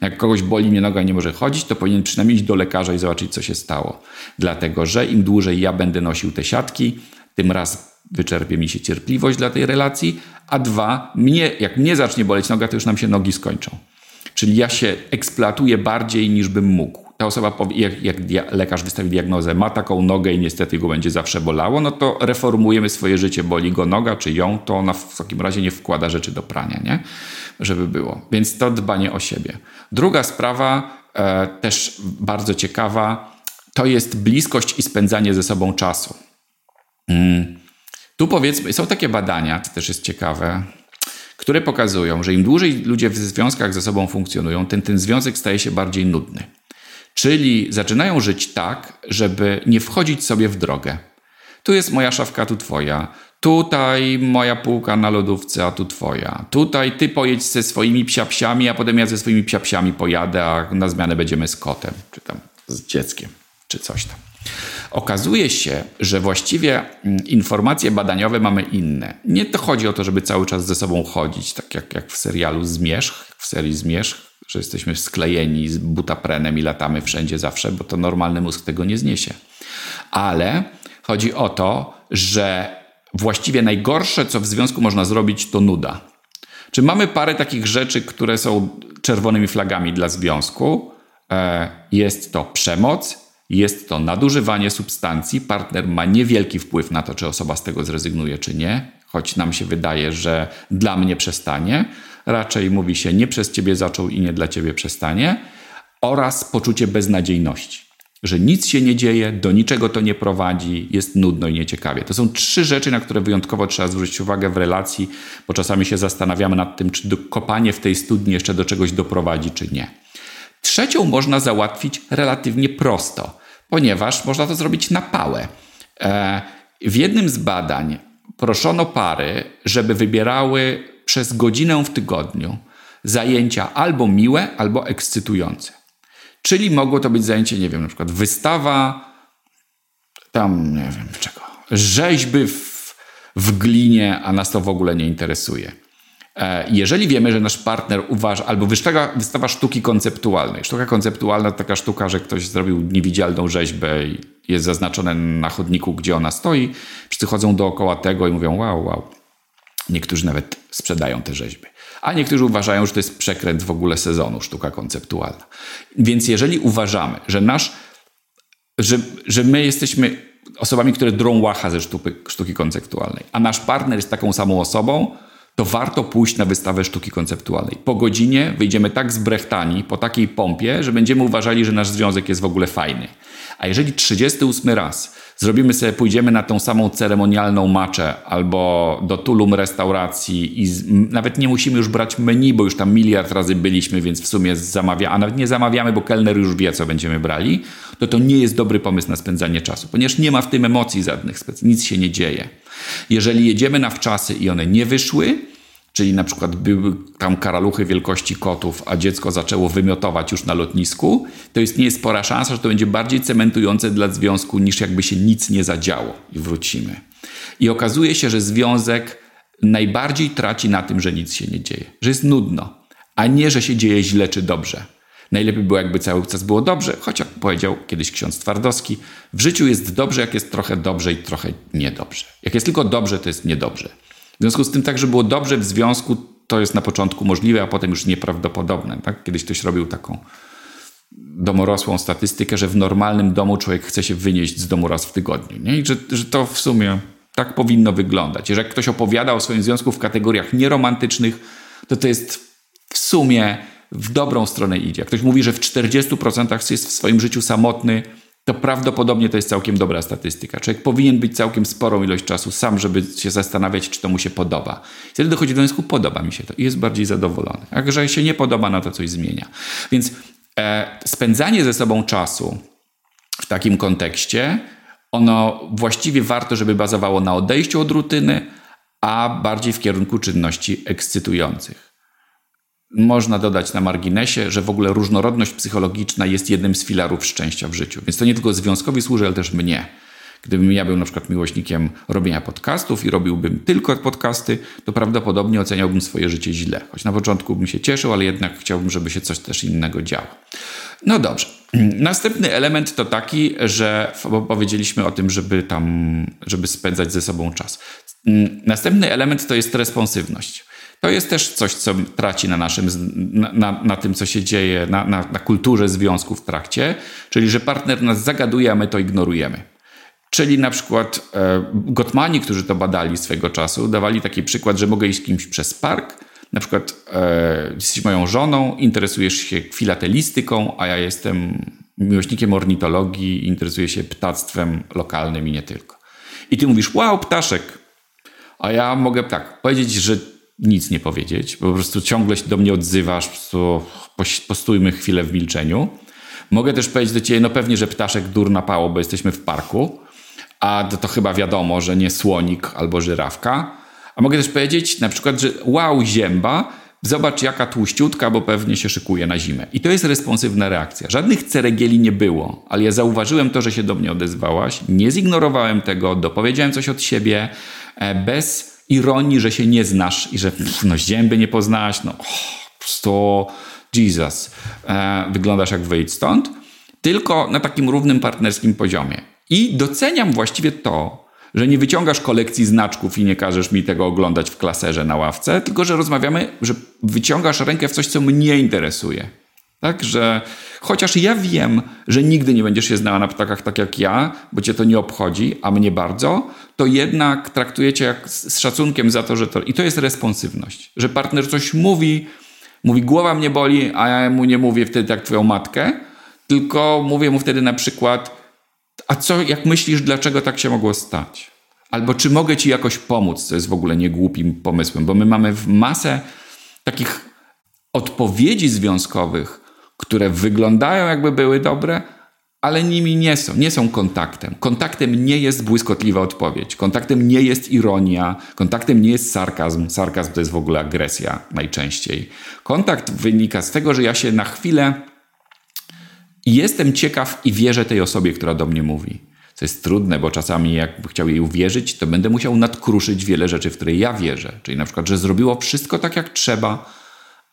Jak kogoś boli mnie noga i nie może chodzić, to powinien przynajmniej iść do lekarza i zobaczyć, co się stało. Dlatego, że im dłużej ja będę nosił te siatki, tym raz wyczerpie mi się cierpliwość dla tej relacji, a dwa, mnie, jak mnie zacznie boleć noga, to już nam się nogi skończą. Czyli ja się eksploatuję bardziej niż bym mógł. Ta osoba, powie, jak, jak lekarz wystawi diagnozę, ma taką nogę i niestety go będzie zawsze bolało, no to reformujemy swoje życie, boli go noga czy ją, to ona w takim razie nie wkłada rzeczy do prania, nie? Żeby było. Więc to dbanie o siebie. Druga sprawa, e, też bardzo ciekawa, to jest bliskość i spędzanie ze sobą czasu. Mm. Tu powiedzmy, są takie badania, to też jest ciekawe, które pokazują, że im dłużej ludzie w związkach ze sobą funkcjonują, ten, ten związek staje się bardziej nudny. Czyli zaczynają żyć tak, żeby nie wchodzić sobie w drogę. Tu jest moja szafka, tu twoja. Tutaj moja półka na lodówce, a tu twoja. Tutaj ty pojedź ze swoimi psiapsiami, a potem ja ze swoimi psiapsiami pojadę, a na zmianę będziemy z kotem, czy tam z dzieckiem, czy coś tam. Okazuje się, że właściwie mm, informacje badaniowe mamy inne. Nie to chodzi o to, żeby cały czas ze sobą chodzić, tak jak, jak w serialu Zmierzch, w serii Zmierzch, że jesteśmy sklejeni z butaprenem i latamy wszędzie zawsze, bo to normalny mózg tego nie zniesie. Ale chodzi o to, że właściwie najgorsze, co w związku można zrobić, to nuda. Czy mamy parę takich rzeczy, które są czerwonymi flagami dla związku? E, jest to przemoc, jest to nadużywanie substancji. Partner ma niewielki wpływ na to, czy osoba z tego zrezygnuje, czy nie, choć nam się wydaje, że dla mnie przestanie. Raczej mówi się nie przez ciebie zaczął i nie dla ciebie przestanie. Oraz poczucie beznadziejności, że nic się nie dzieje, do niczego to nie prowadzi, jest nudno i nieciekawie. To są trzy rzeczy, na które wyjątkowo trzeba zwrócić uwagę w relacji, bo czasami się zastanawiamy nad tym, czy kopanie w tej studni jeszcze do czegoś doprowadzi, czy nie. Trzecią można załatwić relatywnie prosto ponieważ można to zrobić na pałę. E, w jednym z badań proszono pary, żeby wybierały przez godzinę w tygodniu zajęcia albo miłe, albo ekscytujące. Czyli mogło to być zajęcie, nie wiem, na przykład wystawa, tam nie wiem czego, rzeźby w, w glinie, a nas to w ogóle nie interesuje. E, jeżeli wiemy, że nasz partner uważa, albo wystawa, wystawa sztuki konceptualnej. Sztuka konceptualna to taka sztuka, że ktoś zrobił niewidzialną rzeźbę i jest zaznaczone na chodniku, gdzie ona stoi. Wszyscy chodzą dookoła tego i mówią wow, wow. Niektórzy nawet sprzedają te rzeźby. A niektórzy uważają, że to jest przekręt w ogóle sezonu, sztuka konceptualna. Więc jeżeli uważamy, że nasz, że, że my jesteśmy osobami, które drą łacha ze sztuki, sztuki konceptualnej, a nasz partner jest taką samą osobą, to warto pójść na wystawę sztuki konceptualnej. Po godzinie wyjdziemy tak zbrechtani, po takiej pompie, że będziemy uważali, że nasz związek jest w ogóle fajny. A jeżeli 38 raz zrobimy sobie, pójdziemy na tą samą ceremonialną maczę albo do Tulum restauracji i z, nawet nie musimy już brać menu, bo już tam miliard razy byliśmy, więc w sumie zamawia, a nawet nie zamawiamy, bo kelner już wie, co będziemy brali, to to nie jest dobry pomysł na spędzanie czasu, ponieważ nie ma w tym emocji żadnych, nic się nie dzieje. Jeżeli jedziemy na wczasy i one nie wyszły, czyli na przykład były tam karaluchy wielkości kotów, a dziecko zaczęło wymiotować już na lotnisku, to jest nie spora szansa, że to będzie bardziej cementujące dla związku niż jakby się nic nie zadziało i wrócimy. I okazuje się, że związek najbardziej traci na tym, że nic się nie dzieje, że jest nudno, a nie, że się dzieje źle czy dobrze. Najlepiej było, jakby cały czas było dobrze, choć jak powiedział kiedyś ksiądz Twardowski, w życiu jest dobrze, jak jest trochę dobrze i trochę niedobrze. Jak jest tylko dobrze, to jest niedobrze. W związku z tym tak, że było dobrze w związku, to jest na początku możliwe, a potem już nieprawdopodobne. Tak? Kiedyś ktoś robił taką domorosłą statystykę, że w normalnym domu człowiek chce się wynieść z domu raz w tygodniu. Nie? I że, że to w sumie tak powinno wyglądać. Jeżeli ktoś opowiada o swoim związku w kategoriach nieromantycznych, to to jest w sumie w dobrą stronę idzie. Jak ktoś mówi, że w 40% jest w swoim życiu samotny, to prawdopodobnie to jest całkiem dobra statystyka. Człowiek powinien być całkiem sporą ilość czasu sam, żeby się zastanawiać, czy to mu się podoba. Wtedy dochodzi do wniosku, podoba mi się to i jest bardziej zadowolony. A jeżeli się nie podoba, no to coś zmienia. Więc e, spędzanie ze sobą czasu w takim kontekście, ono właściwie warto, żeby bazowało na odejściu od rutyny, a bardziej w kierunku czynności ekscytujących. Można dodać na marginesie, że w ogóle różnorodność psychologiczna jest jednym z filarów szczęścia w życiu. Więc to nie tylko związkowi służy, ale też mnie. Gdybym ja był na przykład miłośnikiem robienia podcastów i robiłbym tylko podcasty, to prawdopodobnie oceniałbym swoje życie źle. Choć na początku bym się cieszył, ale jednak chciałbym, żeby się coś też innego działo. No dobrze. Następny element to taki, że powiedzieliśmy o tym, żeby tam, żeby spędzać ze sobą czas. Następny element to jest responsywność. To jest też coś, co traci na naszym, na, na, na tym, co się dzieje, na, na, na kulturze związku w trakcie, czyli że partner nas zagaduje, a my to ignorujemy. Czyli na przykład e, Gottmani, którzy to badali swego czasu, dawali taki przykład, że mogę iść z kimś przez park, na przykład e, jesteś moją żoną, interesujesz się filatelistyką, a ja jestem miłośnikiem ornitologii, interesuję się ptactwem lokalnym i nie tylko. I ty mówisz, wow, ptaszek. A ja mogę tak powiedzieć, że nic nie powiedzieć, po prostu ciągle się do mnie odzywasz, po prostu postójmy chwilę w milczeniu. Mogę też powiedzieć do ciebie, no pewnie, że ptaszek dur napało, bo jesteśmy w parku, a to, to chyba wiadomo, że nie słonik albo żyrawka. A mogę też powiedzieć na przykład, że wow, zięba, zobacz jaka tłuściutka, bo pewnie się szykuje na zimę. I to jest responsywna reakcja. Żadnych ceregieli nie było, ale ja zauważyłem to, że się do mnie odezwałaś, nie zignorowałem tego, dopowiedziałem coś od siebie, e, bez ironii, że się nie znasz i że no, zięby nie poznałaś, no oh, po prostu Jesus, e, wyglądasz jak wyjdź stąd, tylko na takim równym partnerskim poziomie. I doceniam właściwie to, że nie wyciągasz kolekcji znaczków i nie każesz mi tego oglądać w klaserze na ławce, tylko że rozmawiamy, że wyciągasz rękę w coś, co mnie interesuje. Tak, że chociaż ja wiem, że nigdy nie będziesz się znała na ptakach tak jak ja, bo cię to nie obchodzi, a mnie bardzo, to jednak traktujecie jak z szacunkiem za to, że to. I to jest responsywność. Że partner coś mówi, mówi, głowa mnie boli, a ja mu nie mówię wtedy jak twoją matkę, tylko mówię mu wtedy na przykład, a co, jak myślisz, dlaczego tak się mogło stać? Albo czy mogę ci jakoś pomóc, co jest w ogóle niegłupim pomysłem, bo my mamy masę takich odpowiedzi związkowych, które wyglądają jakby były dobre, ale nimi nie są. Nie są kontaktem. Kontaktem nie jest błyskotliwa odpowiedź. Kontaktem nie jest ironia. Kontaktem nie jest sarkazm. Sarkazm to jest w ogóle agresja najczęściej. Kontakt wynika z tego, że ja się na chwilę jestem ciekaw i wierzę tej osobie, która do mnie mówi. Co jest trudne, bo czasami jak chciał jej uwierzyć, to będę musiał nadkruszyć wiele rzeczy, w które ja wierzę. Czyli na przykład, że zrobiło wszystko tak jak trzeba,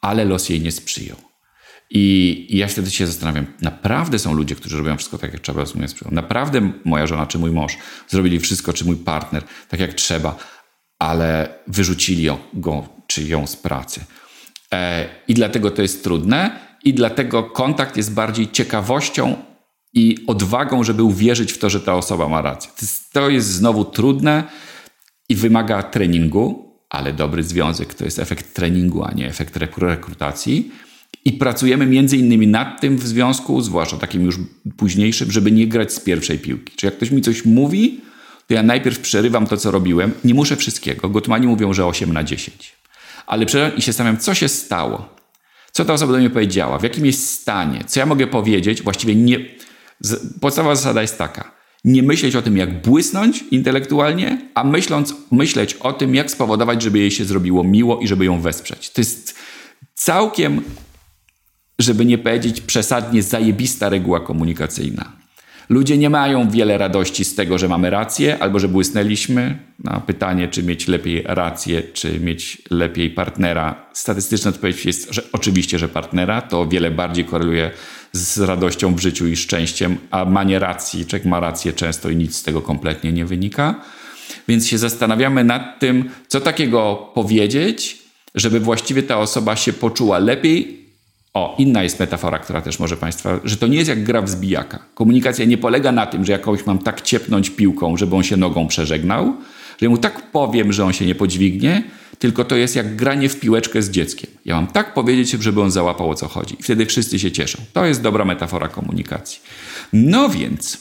ale los jej nie sprzyjał. I, I ja wtedy się zastanawiam, naprawdę są ludzie, którzy robią wszystko tak, jak trzeba, rozumiem, naprawdę moja żona czy mój mąż zrobili wszystko, czy mój partner tak, jak trzeba, ale wyrzucili go czy ją z pracy. E, I dlatego to jest trudne i dlatego kontakt jest bardziej ciekawością i odwagą, żeby uwierzyć w to, że ta osoba ma rację. To jest, to jest znowu trudne i wymaga treningu, ale dobry związek to jest efekt treningu, a nie efekt rekrutacji. I pracujemy między innymi nad tym w związku, zwłaszcza takim już późniejszym, żeby nie grać z pierwszej piłki. Czy jak ktoś mi coś mówi, to ja najpierw przerywam to, co robiłem. Nie muszę wszystkiego. Gotmani mówią, że 8 na 10. Ale przerywam i się zastanawiam, co się stało. Co ta osoba do mnie powiedziała, w jakim jest stanie, co ja mogę powiedzieć. Właściwie nie. Podstawowa zasada jest taka nie myśleć o tym, jak błysnąć intelektualnie, a myśląc, myśleć o tym, jak spowodować, żeby jej się zrobiło miło i żeby ją wesprzeć. To jest całkiem, żeby nie powiedzieć przesadnie, zajebista reguła komunikacyjna. Ludzie nie mają wiele radości z tego, że mamy rację albo że błysnęliśmy. Na pytanie, czy mieć lepiej rację, czy mieć lepiej partnera, statystyczna odpowiedź jest, że oczywiście, że partnera. To wiele bardziej koreluje z radością w życiu i szczęściem, a manie racji, czek ma rację często i nic z tego kompletnie nie wynika. Więc się zastanawiamy nad tym, co takiego powiedzieć, żeby właściwie ta osoba się poczuła lepiej. O, inna jest metafora, która też może Państwa, że to nie jest jak gra w zbijaka. Komunikacja nie polega na tym, że jakoś mam tak ciepnąć piłką, żeby on się nogą przeżegnał, że mu tak powiem, że on się nie podźwignie, tylko to jest jak granie w piłeczkę z dzieckiem. Ja mam tak powiedzieć, żeby on załapał o co chodzi. I wtedy wszyscy się cieszą. To jest dobra metafora komunikacji. No więc,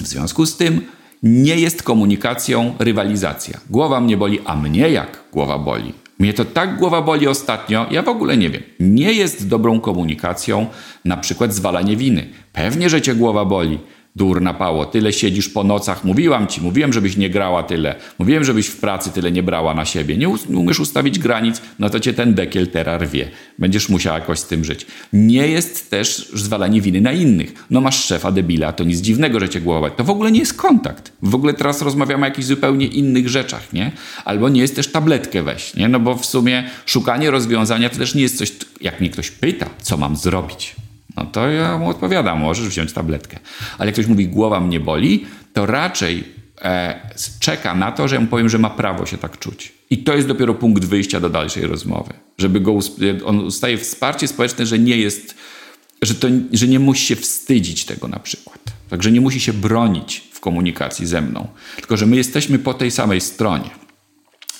w związku z tym, nie jest komunikacją rywalizacja. Głowa mnie boli, a mnie jak głowa boli? Mnie to tak głowa boli ostatnio, ja w ogóle nie wiem. Nie jest dobrą komunikacją na przykład zwalanie winy. Pewnie, że cię głowa boli. Durna pało, tyle siedzisz po nocach, mówiłam ci, mówiłem, żebyś nie grała tyle, mówiłem, żebyś w pracy tyle nie brała na siebie, nie, umiesz ustawić granic, no to cię ten dekiel teraz rwie. Będziesz musiała jakoś z tym żyć. Nie jest też zwalanie winy na innych. No masz szefa debila, to nic dziwnego, że cię głowa To w ogóle nie jest kontakt. W ogóle teraz rozmawiamy o jakichś zupełnie innych rzeczach, nie? Albo nie jest też tabletkę weź, nie? No bo w sumie szukanie rozwiązania to też nie jest coś, jak mnie ktoś pyta, co mam zrobić. No to ja mu odpowiadam, możesz wziąć tabletkę. Ale jak ktoś mówi, głowa mnie boli, to raczej e, czeka na to, że ja mu powiem, że ma prawo się tak czuć. I to jest dopiero punkt wyjścia do dalszej rozmowy. Żeby go, on ustaje wsparcie społeczne, że nie jest, że, to, że nie musi się wstydzić tego na przykład. Także nie musi się bronić w komunikacji ze mną. Tylko, że my jesteśmy po tej samej stronie.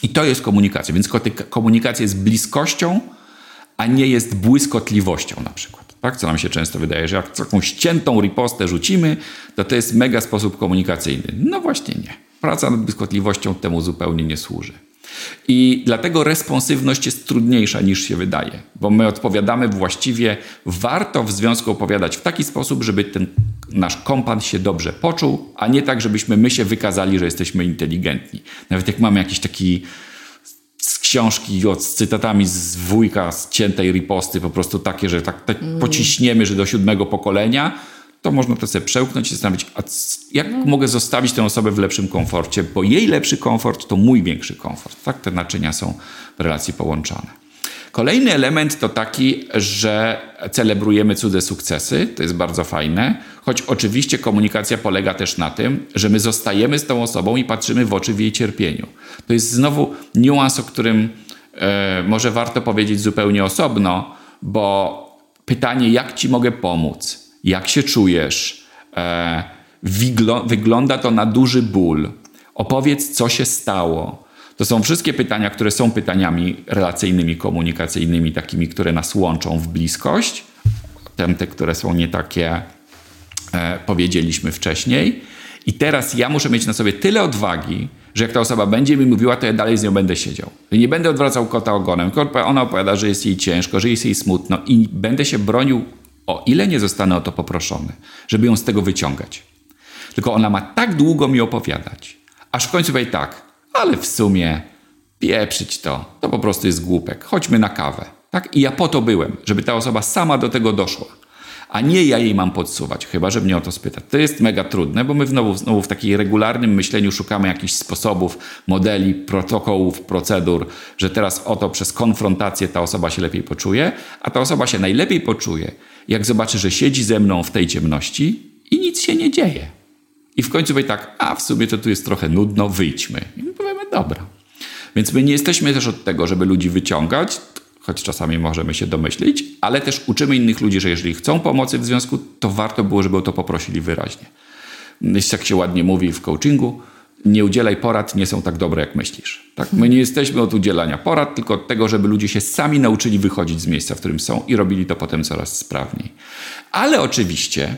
I to jest komunikacja. Więc komunikacja jest bliskością, a nie jest błyskotliwością na przykład. Tak, co nam się często wydaje, że jak taką ściętą ripostę rzucimy, to to jest mega sposób komunikacyjny. No właśnie nie. Praca nad błyskotliwością temu zupełnie nie służy. I dlatego responsywność jest trudniejsza niż się wydaje, bo my odpowiadamy właściwie, warto w związku opowiadać w taki sposób, żeby ten nasz kompan się dobrze poczuł, a nie tak, żebyśmy my się wykazali, że jesteśmy inteligentni. Nawet jak mamy jakiś taki z książki z cytatami z wujka, z ciętej riposty, po prostu takie, że tak, tak mm. pociśniemy, że do siódmego pokolenia, to można to sobie przełknąć i zastanowić, a jak no. mogę zostawić tę osobę w lepszym komforcie, bo jej lepszy komfort to mój większy komfort. Tak te naczynia są w relacji połączone. Kolejny element to taki, że celebrujemy cudze sukcesy, to jest bardzo fajne, choć oczywiście komunikacja polega też na tym, że my zostajemy z tą osobą i patrzymy w oczy w jej cierpieniu. To jest znowu niuans, o którym e, może warto powiedzieć zupełnie osobno, bo pytanie, jak ci mogę pomóc, jak się czujesz, e, wygląda to na duży ból. Opowiedz, co się stało to są wszystkie pytania, które są pytaniami relacyjnymi, komunikacyjnymi, takimi, które nas łączą w bliskość. Te, które są nie takie, e, powiedzieliśmy wcześniej. I teraz ja muszę mieć na sobie tyle odwagi, że jak ta osoba będzie mi mówiła, to ja dalej z nią będę siedział. Nie będę odwracał kota ogonem. Ona opowiada, że jest jej ciężko, że jest jej smutno i będę się bronił, o ile nie zostanę o to poproszony, żeby ją z tego wyciągać. Tylko ona ma tak długo mi opowiadać, aż w końcu powie tak, ale w sumie pieprzyć to, to po prostu jest głupek. Chodźmy na kawę. Tak? I ja po to byłem, żeby ta osoba sama do tego doszła. A nie ja jej mam podsuwać, chyba że mnie o to spyta. To jest mega trudne, bo my znowu, znowu w takiej regularnym myśleniu szukamy jakichś sposobów, modeli, protokołów, procedur, że teraz oto przez konfrontację ta osoba się lepiej poczuje, a ta osoba się najlepiej poczuje, jak zobaczy, że siedzi ze mną w tej ciemności i nic się nie dzieje. I w końcu powie tak, a w sumie to tu jest trochę nudno, wyjdźmy. Dobra. Więc my nie jesteśmy też od tego, żeby ludzi wyciągać, choć czasami możemy się domyślić, ale też uczymy innych ludzi, że jeżeli chcą pomocy w związku, to warto było, żeby o to poprosili wyraźnie. Jak się ładnie mówi w coachingu, nie udzielaj porad, nie są tak dobre, jak myślisz. Tak? My nie jesteśmy od udzielania porad, tylko od tego, żeby ludzie się sami nauczyli wychodzić z miejsca, w którym są i robili to potem coraz sprawniej. Ale oczywiście,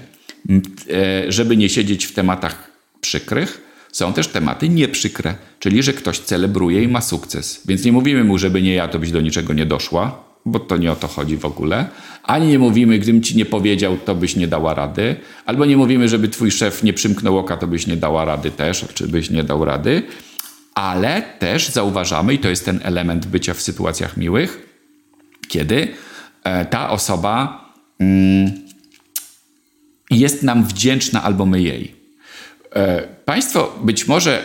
e, żeby nie siedzieć w tematach przykrych, są też tematy nieprzykre, czyli że ktoś celebruje i ma sukces. Więc nie mówimy mu, żeby nie ja, to byś do niczego nie doszła, bo to nie o to chodzi w ogóle. Ani nie mówimy, gdybym ci nie powiedział, to byś nie dała rady. Albo nie mówimy, żeby twój szef nie przymknął oka, to byś nie dała rady też, czy byś nie dał rady. Ale też zauważamy, i to jest ten element bycia w sytuacjach miłych, kiedy e, ta osoba mm, jest nam wdzięczna albo my jej. E, państwo być może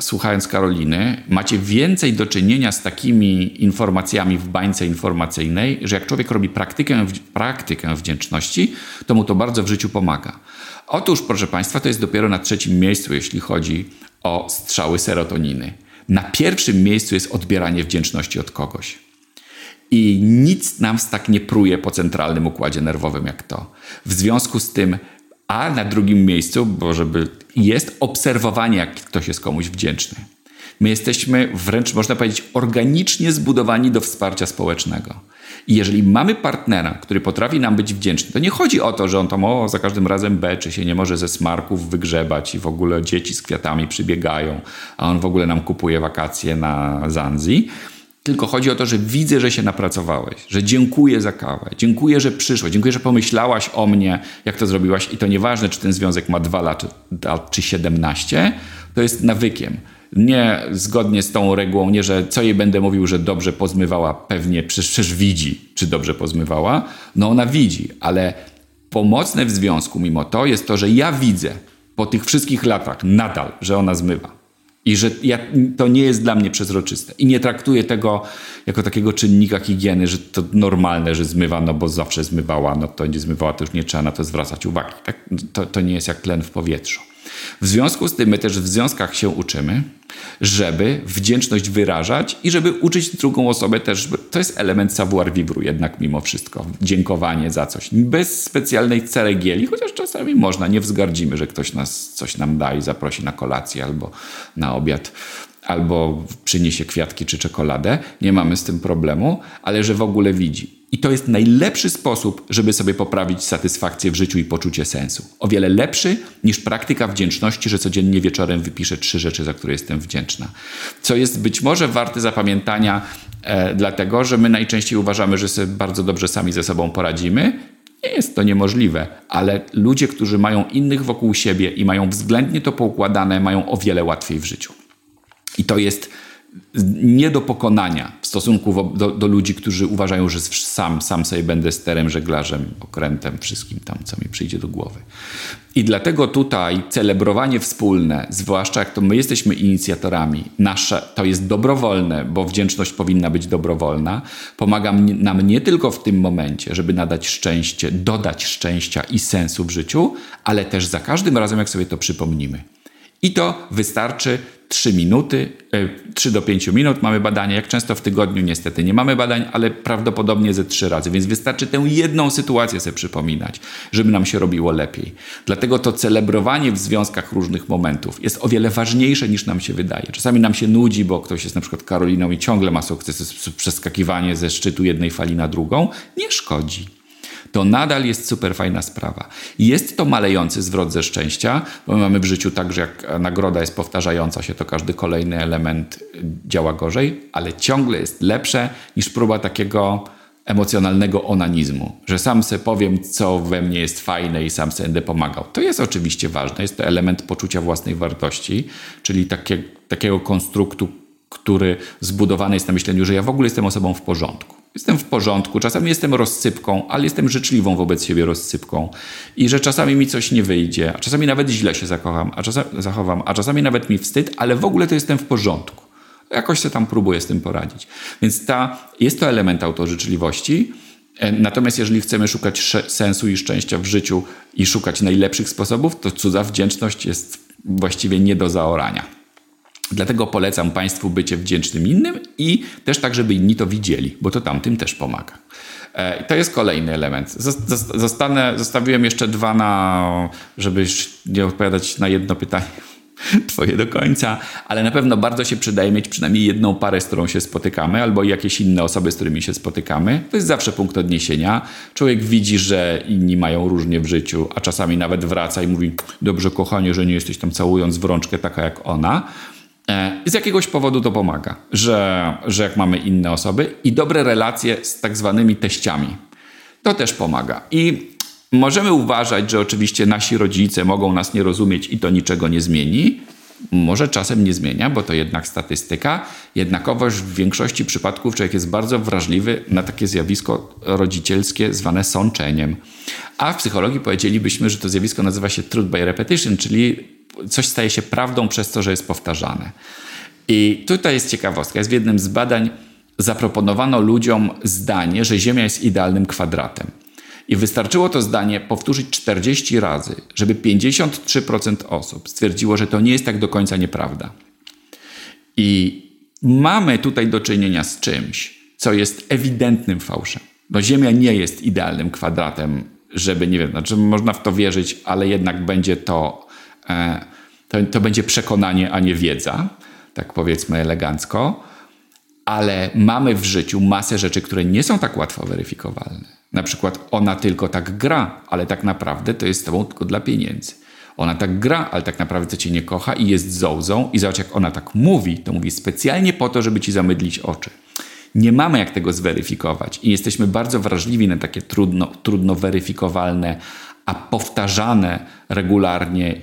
słuchając Karoliny, macie więcej do czynienia z takimi informacjami w bańce informacyjnej, że jak człowiek robi praktykę, praktykę wdzięczności, to mu to bardzo w życiu pomaga. Otóż, proszę Państwa, to jest dopiero na trzecim miejscu, jeśli chodzi o strzały serotoniny. Na pierwszym miejscu jest odbieranie wdzięczności od kogoś. I nic nam tak nie pruje po centralnym układzie nerwowym jak to. W związku z tym a na drugim miejscu, bo żeby jest obserwowanie, jak ktoś jest komuś wdzięczny. My jesteśmy wręcz, można powiedzieć, organicznie zbudowani do wsparcia społecznego. I jeżeli mamy partnera, który potrafi nam być wdzięczny, to nie chodzi o to, że on tam o, za każdym razem beczy się, nie może ze smarków wygrzebać i w ogóle dzieci z kwiatami przybiegają, a on w ogóle nam kupuje wakacje na Zanzi tylko chodzi o to, że widzę, że się napracowałeś, że dziękuję za kawę, dziękuję, że przyszłaś, dziękuję, że pomyślałaś o mnie, jak to zrobiłaś. I to nieważne, czy ten związek ma 2 lata czy 17, to jest nawykiem. Nie zgodnie z tą regułą, nie, że co jej będę mówił, że dobrze pozmywała, pewnie przecież, przecież widzi, czy dobrze pozmywała. No ona widzi, ale pomocne w związku mimo to jest to, że ja widzę po tych wszystkich latach nadal, że ona zmywa. I że ja, to nie jest dla mnie przezroczyste. I nie traktuję tego jako takiego czynnika higieny, że to normalne, że zmywa, no bo zawsze zmywała, no to nie zmywała, to już nie trzeba na to zwracać uwagi. Tak? To, to nie jest jak tlen w powietrzu. W związku z tym my też w związkach się uczymy, żeby wdzięczność wyrażać i żeby uczyć drugą osobę też. To jest element savoir vivre jednak mimo wszystko. Dziękowanie za coś. Bez specjalnej ceregieli, chociaż czasami można, nie wzgardzimy, że ktoś nas coś nam da i zaprosi na kolację albo na obiad albo przyniesie kwiatki czy czekoladę, nie mamy z tym problemu, ale że w ogóle widzi. I to jest najlepszy sposób, żeby sobie poprawić satysfakcję w życiu i poczucie sensu. O wiele lepszy niż praktyka wdzięczności, że codziennie wieczorem wypiszę trzy rzeczy, za które jestem wdzięczna. Co jest być może warte zapamiętania, e, dlatego że my najczęściej uważamy, że sobie bardzo dobrze sami ze sobą poradzimy. Nie jest to niemożliwe, ale ludzie, którzy mają innych wokół siebie i mają względnie to poukładane, mają o wiele łatwiej w życiu. I to jest nie do pokonania w stosunku do, do, ludzi, którzy uważają, że sam, sam sobie będę sterem, żeglarzem, okrętem, wszystkim tam, co mi przyjdzie do głowy. I dlatego tutaj celebrowanie wspólne, zwłaszcza jak to my jesteśmy inicjatorami, nasze to jest dobrowolne, bo wdzięczność powinna być dobrowolna, pomaga nam nie tylko w tym momencie, żeby nadać szczęście, dodać szczęścia i sensu w życiu, ale też za każdym razem, jak sobie to przypomnimy. I to wystarczy 3 minuty, 3 e, do 5 minut mamy badania. Jak często w tygodniu niestety nie mamy badań, ale prawdopodobnie ze 3 razy. Więc wystarczy tę jedną sytuację sobie przypominać, żeby nam się robiło lepiej. Dlatego to celebrowanie w związkach różnych momentów jest o wiele ważniejsze niż nam się wydaje. Czasami nam się nudzi, bo ktoś jest na przykład Karoliną i ciągle ma sukces, przeskakiwanie ze szczytu jednej fali na drugą. Nie szkodzi to nadal jest super fajna sprawa. Jest to malejący zwrot ze szczęścia, bo my mamy w życiu tak, że jak nagroda jest powtarzająca się, to każdy kolejny element działa gorzej, ale ciągle jest lepsze niż próba takiego emocjonalnego onanizmu, że sam sobie powiem, co we mnie jest fajne i sam sobie będę pomagał. To jest oczywiście ważne, jest to element poczucia własnej wartości, czyli takie, takiego konstruktu, który zbudowany jest na myśleniu, że ja w ogóle jestem osobą w porządku. Jestem w porządku, czasami jestem rozsypką, ale jestem życzliwą wobec siebie rozsypką. I że czasami mi coś nie wyjdzie, a czasami nawet źle się zakocham, a czasami, zachowam, a czasami nawet mi wstyd, ale w ogóle to jestem w porządku. Jakoś się tam próbuję z tym poradzić. Więc ta, jest to element autożyczliwości. E, natomiast jeżeli chcemy szukać sensu i szczęścia w życiu i szukać najlepszych sposobów, to cudza wdzięczność jest właściwie nie do zaorania. Dlatego polecam Państwu bycie wdzięcznym innym i też tak, żeby inni to widzieli, bo to tamtym też pomaga. E, to jest kolejny element. Zostanę, zostawiłem jeszcze dwa na, żeby nie odpowiadać na jedno pytanie. [LAUGHS] twoje do końca, ale na pewno bardzo się przydaje mieć przynajmniej jedną parę, z którą się spotykamy, albo jakieś inne osoby, z którymi się spotykamy. To jest zawsze punkt odniesienia. Człowiek widzi, że inni mają różnie w życiu, a czasami nawet wraca i mówi, dobrze kochanie, że nie jesteś tam całując w rączkę taka jak ona. E, z jakiegoś powodu to pomaga, że, że jak mamy inne osoby i dobre relacje z tak zwanymi teściami. To też pomaga. I możemy uważać, że oczywiście nasi rodzice mogą nas nie rozumieć i to niczego nie zmieni. Może czasem nie zmienia, bo to jednak statystyka. Jednakowoż w większości przypadków człowiek jest bardzo wrażliwy na takie zjawisko rodzicielskie zwane sączeniem. A w psychologii powiedzielibyśmy, że to zjawisko nazywa się truth by repetition, czyli coś staje się prawdą przez to, że jest powtarzane. I tutaj jest ciekawostka. Jest w jednym z badań zaproponowano ludziom zdanie, że Ziemia jest idealnym kwadratem. I wystarczyło to zdanie powtórzyć 40 razy, żeby 53% osób stwierdziło, że to nie jest tak do końca nieprawda. I mamy tutaj do czynienia z czymś, co jest ewidentnym fałszem. No Ziemia nie jest idealnym kwadratem, żeby, nie wiem, znaczy można w to wierzyć, ale jednak będzie to, e, to, to będzie przekonanie, a nie wiedza, tak powiedzmy elegancko ale mamy w życiu masę rzeczy, które nie są tak łatwo weryfikowalne. Na przykład ona tylko tak gra, ale tak naprawdę to jest z tobą tylko dla pieniędzy. Ona tak gra, ale tak naprawdę cię nie kocha i jest zołzą i zobacz jak ona tak mówi, to mówi specjalnie po to, żeby ci zamydlić oczy. Nie mamy jak tego zweryfikować i jesteśmy bardzo wrażliwi na takie trudno, trudno weryfikowalne, a powtarzane regularnie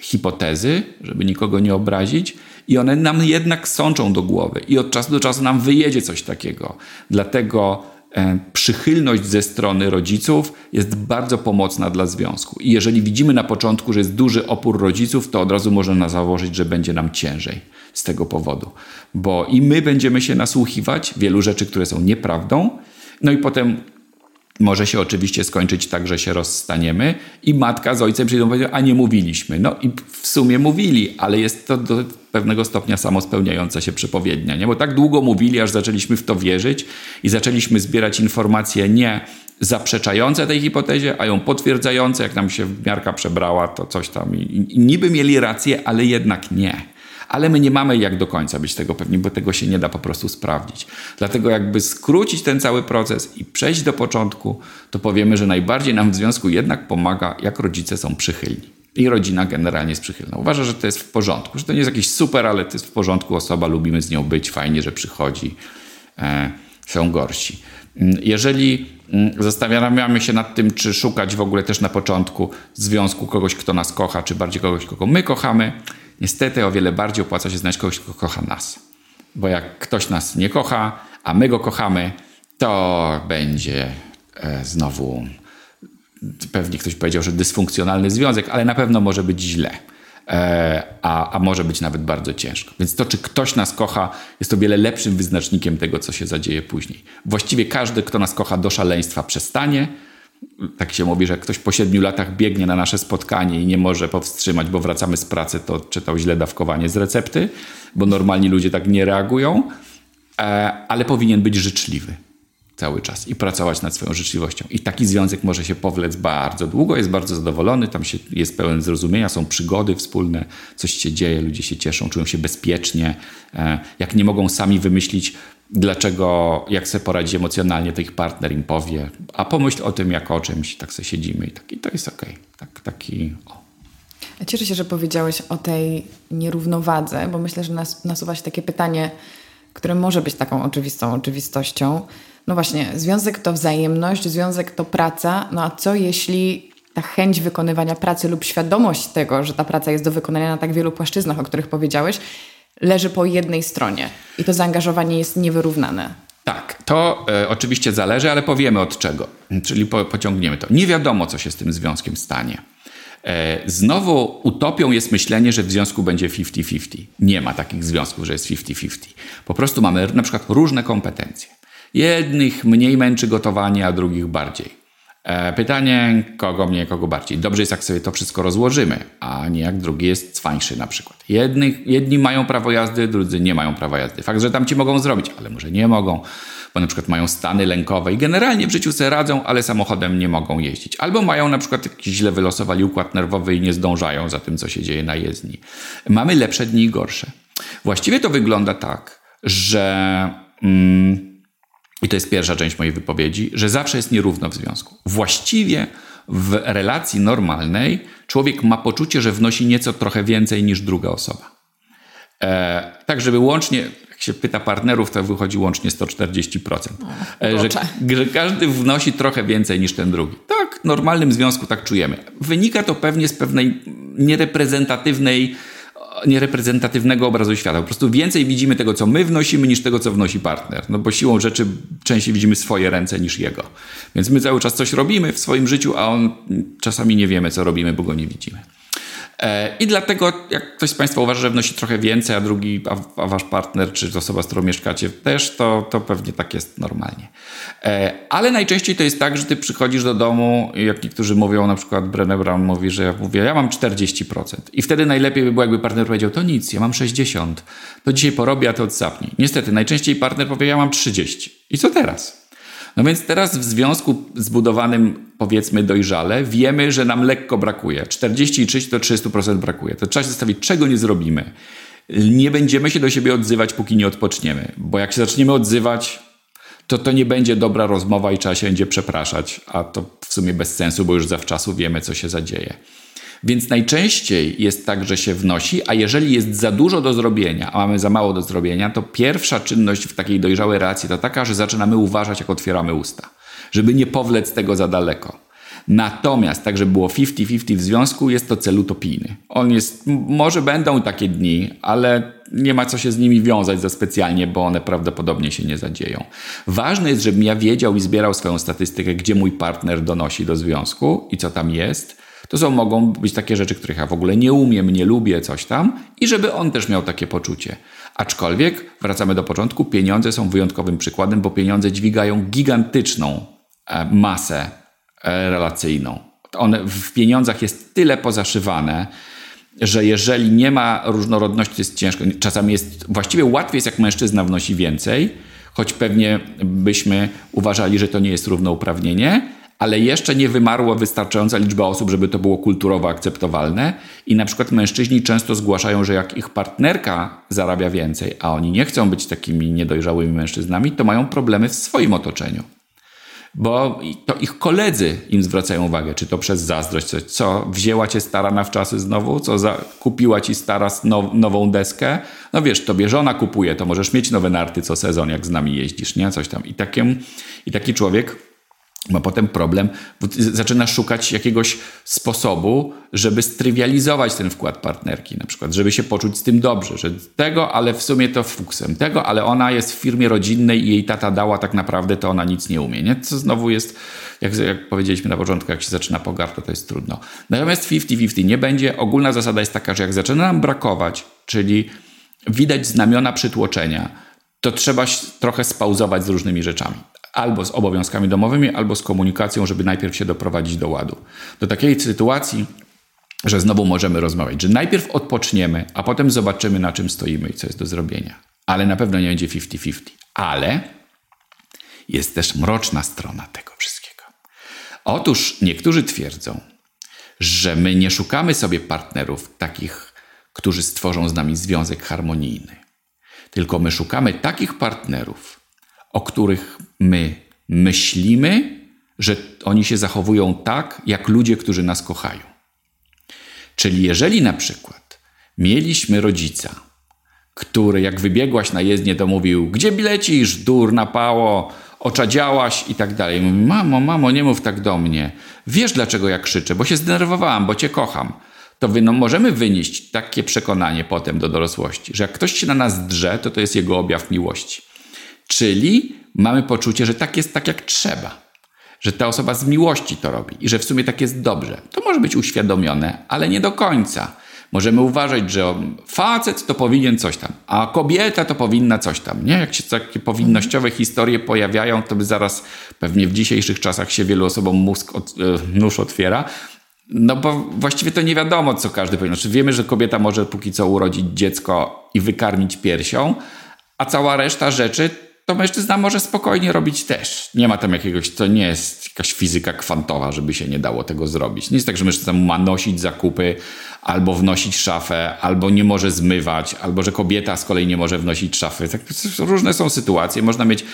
hipotezy, żeby nikogo nie obrazić, i one nam jednak sączą do głowy, i od czasu do czasu nam wyjedzie coś takiego. Dlatego przychylność ze strony rodziców jest bardzo pomocna dla związku. I jeżeli widzimy na początku, że jest duży opór rodziców, to od razu można założyć, że będzie nam ciężej z tego powodu. Bo i my będziemy się nasłuchiwać wielu rzeczy, które są nieprawdą, no i potem może się oczywiście skończyć tak, że się rozstaniemy i matka z ojcem przyjdą i powiedzą, a nie mówiliśmy. No i w sumie mówili, ale jest to do pewnego stopnia samospełniająca się przepowiednia, nie? Bo tak długo mówili, aż zaczęliśmy w to wierzyć i zaczęliśmy zbierać informacje nie zaprzeczające tej hipotezie, a ją potwierdzające, jak nam się miarka przebrała, to coś tam. I, i niby mieli rację, ale jednak nie ale my nie mamy jak do końca być tego pewni, bo tego się nie da po prostu sprawdzić. Dlatego jakby skrócić ten cały proces i przejść do początku, to powiemy, że najbardziej nam w związku jednak pomaga, jak rodzice są przychylni. I rodzina generalnie jest przychylna. Uważa, że to jest w porządku, że to nie jest jakiś super, ale to jest w porządku, osoba, lubimy z nią być, fajnie, że przychodzi. E, są gorsi. Mm, jeżeli mm, zastanawiamy się nad tym, czy szukać w ogóle też na początku związku kogoś, kto nas kocha, czy bardziej kogoś, kogo my kochamy, Niestety o wiele bardziej opłaca się znaleźć kogoś, kto kocha nas. Bo jak ktoś nas nie kocha, a my go kochamy, to będzie e, znowu, pewnie ktoś powiedział, że dysfunkcjonalny związek, ale na pewno może być źle. E, a, a może być nawet bardzo ciężko. Więc to, czy ktoś nas kocha, jest o wiele lepszym wyznacznikiem tego, co się zadzieje później. Właściwie każdy, kto nas kocha do szaleństwa, przestanie tak się mówi, że jak ktoś po siedmiu latach biegnie na nasze spotkanie i nie może powstrzymać, bo wracamy z pracy, to czytał źle dawkowanie z recepty, bo normalni ludzie tak nie reagują, e, ale powinien być życzliwy cały czas i pracować nad swoją życzliwością. I taki związek może się powlec bardzo długo, jest bardzo zadowolony, tam się, jest pełen zrozumienia, są przygody wspólne, coś się dzieje, ludzie się cieszą, czują się bezpiecznie. E, jak nie mogą sami wymyślić dlaczego, jak sobie poradzić emocjonalnie, to ich partner im powie, a pomyśl o tym jako o czymś, tak sobie siedzimy i, tak, i to jest okej. Okay. Tak, taki, o. Cieszę się, że powiedziałeś o tej nierównowadze, bo myślę, że nas, nasuwa się takie pytanie, które może być taką oczywistą oczywistością. No właśnie, związek to wzajemność, związek to praca, no a co jeśli ta chęć wykonywania pracy lub świadomość tego, że ta praca jest do wykonania na tak wielu płaszczyznach, o których powiedziałeś, leży po jednej stronie i to zaangażowanie jest niewyrównane. Tak, to e, oczywiście zależy, ale powiemy od czego, czyli po, pociągniemy to. Nie wiadomo, co się z tym związkiem stanie. E, znowu utopią jest myślenie, że w związku będzie 50-50. Nie ma takich związków, że jest 50-50. Po prostu mamy na przykład różne kompetencje. Jednych mniej męczy gotowanie, a drugich bardziej. E, pytanie, kogo mniej, kogo bardziej. Dobrze jest, jak sobie to wszystko rozłożymy, a nie jak drugi jest cwańszy na przykład. Jedni, jedni mają prawo jazdy, drudzy nie mają prawa jazdy. Fakt, że tam ci mogą zrobić, ale może nie mogą, bo na przykład mają stany lękowe i generalnie w życiu sobie radzą, ale samochodem nie mogą jeździć. Albo mają na przykład jakiś źle wylosowali układ nerwowy i nie zdążają za tym, co się dzieje na jezdni. Mamy lepsze dni i gorsze. Właściwie to wygląda tak, że... Mm, i to jest pierwsza część mojej wypowiedzi, że zawsze jest nierówno w związku. Właściwie w relacji normalnej człowiek ma poczucie, że wnosi nieco trochę więcej niż druga osoba. E, tak, żeby łącznie, jak się pyta partnerów, to wychodzi łącznie 140%. E, że, że każdy wnosi trochę więcej niż ten drugi. Tak, w normalnym związku tak czujemy. Wynika to pewnie z pewnej niereprezentatywnej niereprezentatywnego obrazu świata. Po prostu więcej widzimy tego, co my wnosimy, niż tego, co wnosi partner. No bo siłą rzeczy częściej widzimy swoje ręce niż jego. Więc my cały czas coś robimy w swoim życiu, a on czasami nie wiemy, co robimy, bo go nie widzimy. E, I dlatego, jak ktoś z Państwa uważa, że wnosi trochę więcej, a drugi, a, a Wasz partner, czy osoba, z którą mieszkacie też, to, to pewnie tak jest normalnie. E, ale najczęściej to jest tak, że Ty przychodzisz do domu, jak niektórzy mówią, na przykład Brené Brown mówi, że ja mówię, ja mam 40%. I wtedy najlepiej by było, jakby partner powiedział, to nic, ja mam 60%. To dzisiaj porobię, a to odsapnij. Niestety, najczęściej partner powie, ja mam 30%. I co teraz? No więc teraz w związku zbudowanym, powiedzmy, dojrzale, wiemy, że nam lekko brakuje. 40 i 30 to 30% brakuje. To trzeba się zastanowić, czego nie zrobimy. Nie będziemy się do siebie odzywać, póki nie odpoczniemy. Bo jak się zaczniemy odzywać, to to nie będzie dobra rozmowa i trzeba się będzie przepraszać. A to w sumie bez sensu, bo już zawczasu wiemy, co się zadzieje. Więc najczęściej jest tak, że się wnosi, a jeżeli jest za dużo do zrobienia, a mamy za mało do zrobienia, to pierwsza czynność w takiej dojrzałej relacji to taka, że zaczynamy uważać, jak otwieramy usta, żeby nie powlec tego za daleko. Natomiast, tak żeby było 50-50 w związku, jest to cel utopijny. On jest, może będą takie dni, ale nie ma co się z nimi wiązać za specjalnie, bo one prawdopodobnie się nie zadzieją. Ważne jest, żebym ja wiedział i zbierał swoją statystykę, gdzie mój partner donosi do związku i co tam jest to są, mogą być takie rzeczy, których ja w ogóle nie umiem, nie lubię, coś tam, i żeby on też miał takie poczucie. Aczkolwiek, wracamy do początku, pieniądze są wyjątkowym przykładem, bo pieniądze dźwigają gigantyczną e, masę e, relacyjną. One, w pieniądzach jest tyle pozaszywane, że jeżeli nie ma różnorodności, to jest ciężko. Czasami jest, właściwie łatwiej jest, jak mężczyzna wnosi więcej, choć pewnie byśmy uważali, że to nie jest równouprawnienie, ale jeszcze nie wymarła wystarczająca liczba osób, żeby to było kulturowo akceptowalne. I na przykład mężczyźni często zgłaszają, że jak ich partnerka zarabia więcej, a oni nie chcą być takimi niedojrzałymi mężczyznami, to mają problemy w swoim otoczeniu. Bo to ich koledzy im zwracają uwagę, czy to przez zazdrość, co, co wzięła cię stara na wczasy znowu, co za, kupiła ci stara now, nową deskę. No wiesz, tobie żona kupuje, to możesz mieć nowe narty co sezon, jak z nami jeździsz, nie? Coś tam. I, takim, i taki człowiek ma potem problem, zaczyna szukać jakiegoś sposobu, żeby strywializować ten wkład partnerki, na przykład, żeby się poczuć z tym dobrze, że tego, ale w sumie to fuksem, tego, ale ona jest w firmie rodzinnej i jej tata dała tak naprawdę, to ona nic nie umie, nie? Co znowu jest, jak, jak powiedzieliśmy na początku, jak się zaczyna pogarda, to jest trudno. Natomiast 50-50 nie będzie. Ogólna zasada jest taka, że jak zaczyna nam brakować, czyli widać znamiona przytłoczenia, to trzeba trochę spauzować z różnymi rzeczami albo z obowiązkami domowymi, albo z komunikacją, żeby najpierw się doprowadzić do ładu. Do takiej sytuacji, że znowu możemy rozmawiać, że najpierw odpoczniemy, a potem zobaczymy, na czym stoimy i co jest do zrobienia. Ale na pewno nie będzie 50-50. Ale jest też mroczna strona tego wszystkiego. Otóż niektórzy twierdzą, że my nie szukamy sobie partnerów takich, którzy stworzą z nami związek harmonijny, tylko my szukamy takich partnerów, o których my myślimy, że oni się zachowują tak, jak ludzie, którzy nas kochają. Czyli jeżeli na przykład mieliśmy rodzica, który jak wybiegłaś na jezdnię, to mówił, gdzie bilecisz, dur napało, oczadziałaś i tak dalej. Mówi, mamo, mamo, nie mów tak do mnie. Wiesz, dlaczego ja krzyczę? Bo się zdenerwowałam, bo cię kocham. To wy, no, możemy wynieść takie przekonanie potem do dorosłości, że jak ktoś się na nas drze, to to jest jego objaw miłości. Czyli mamy poczucie, że tak jest tak jak trzeba. Że ta osoba z miłości to robi i że w sumie tak jest dobrze. To może być uświadomione, ale nie do końca. Możemy uważać, że facet to powinien coś tam, a kobieta to powinna coś tam. Nie? Jak się takie powinnościowe historie pojawiają, to by zaraz pewnie w dzisiejszych czasach się wielu osobom mózg od, e, nóż otwiera. No bo właściwie to nie wiadomo, co każdy powinien. Znaczy wiemy, że kobieta może póki co urodzić dziecko i wykarmić piersią, a cała reszta rzeczy to mężczyzna może spokojnie robić też. Nie ma tam jakiegoś, to nie jest jakaś fizyka kwantowa, żeby się nie dało tego zrobić. Nie jest tak, że mężczyzna ma nosić zakupy, albo wnosić szafę, albo nie może zmywać, albo że kobieta z kolei nie może wnosić szafy. Tak, różne są sytuacje. Można mieć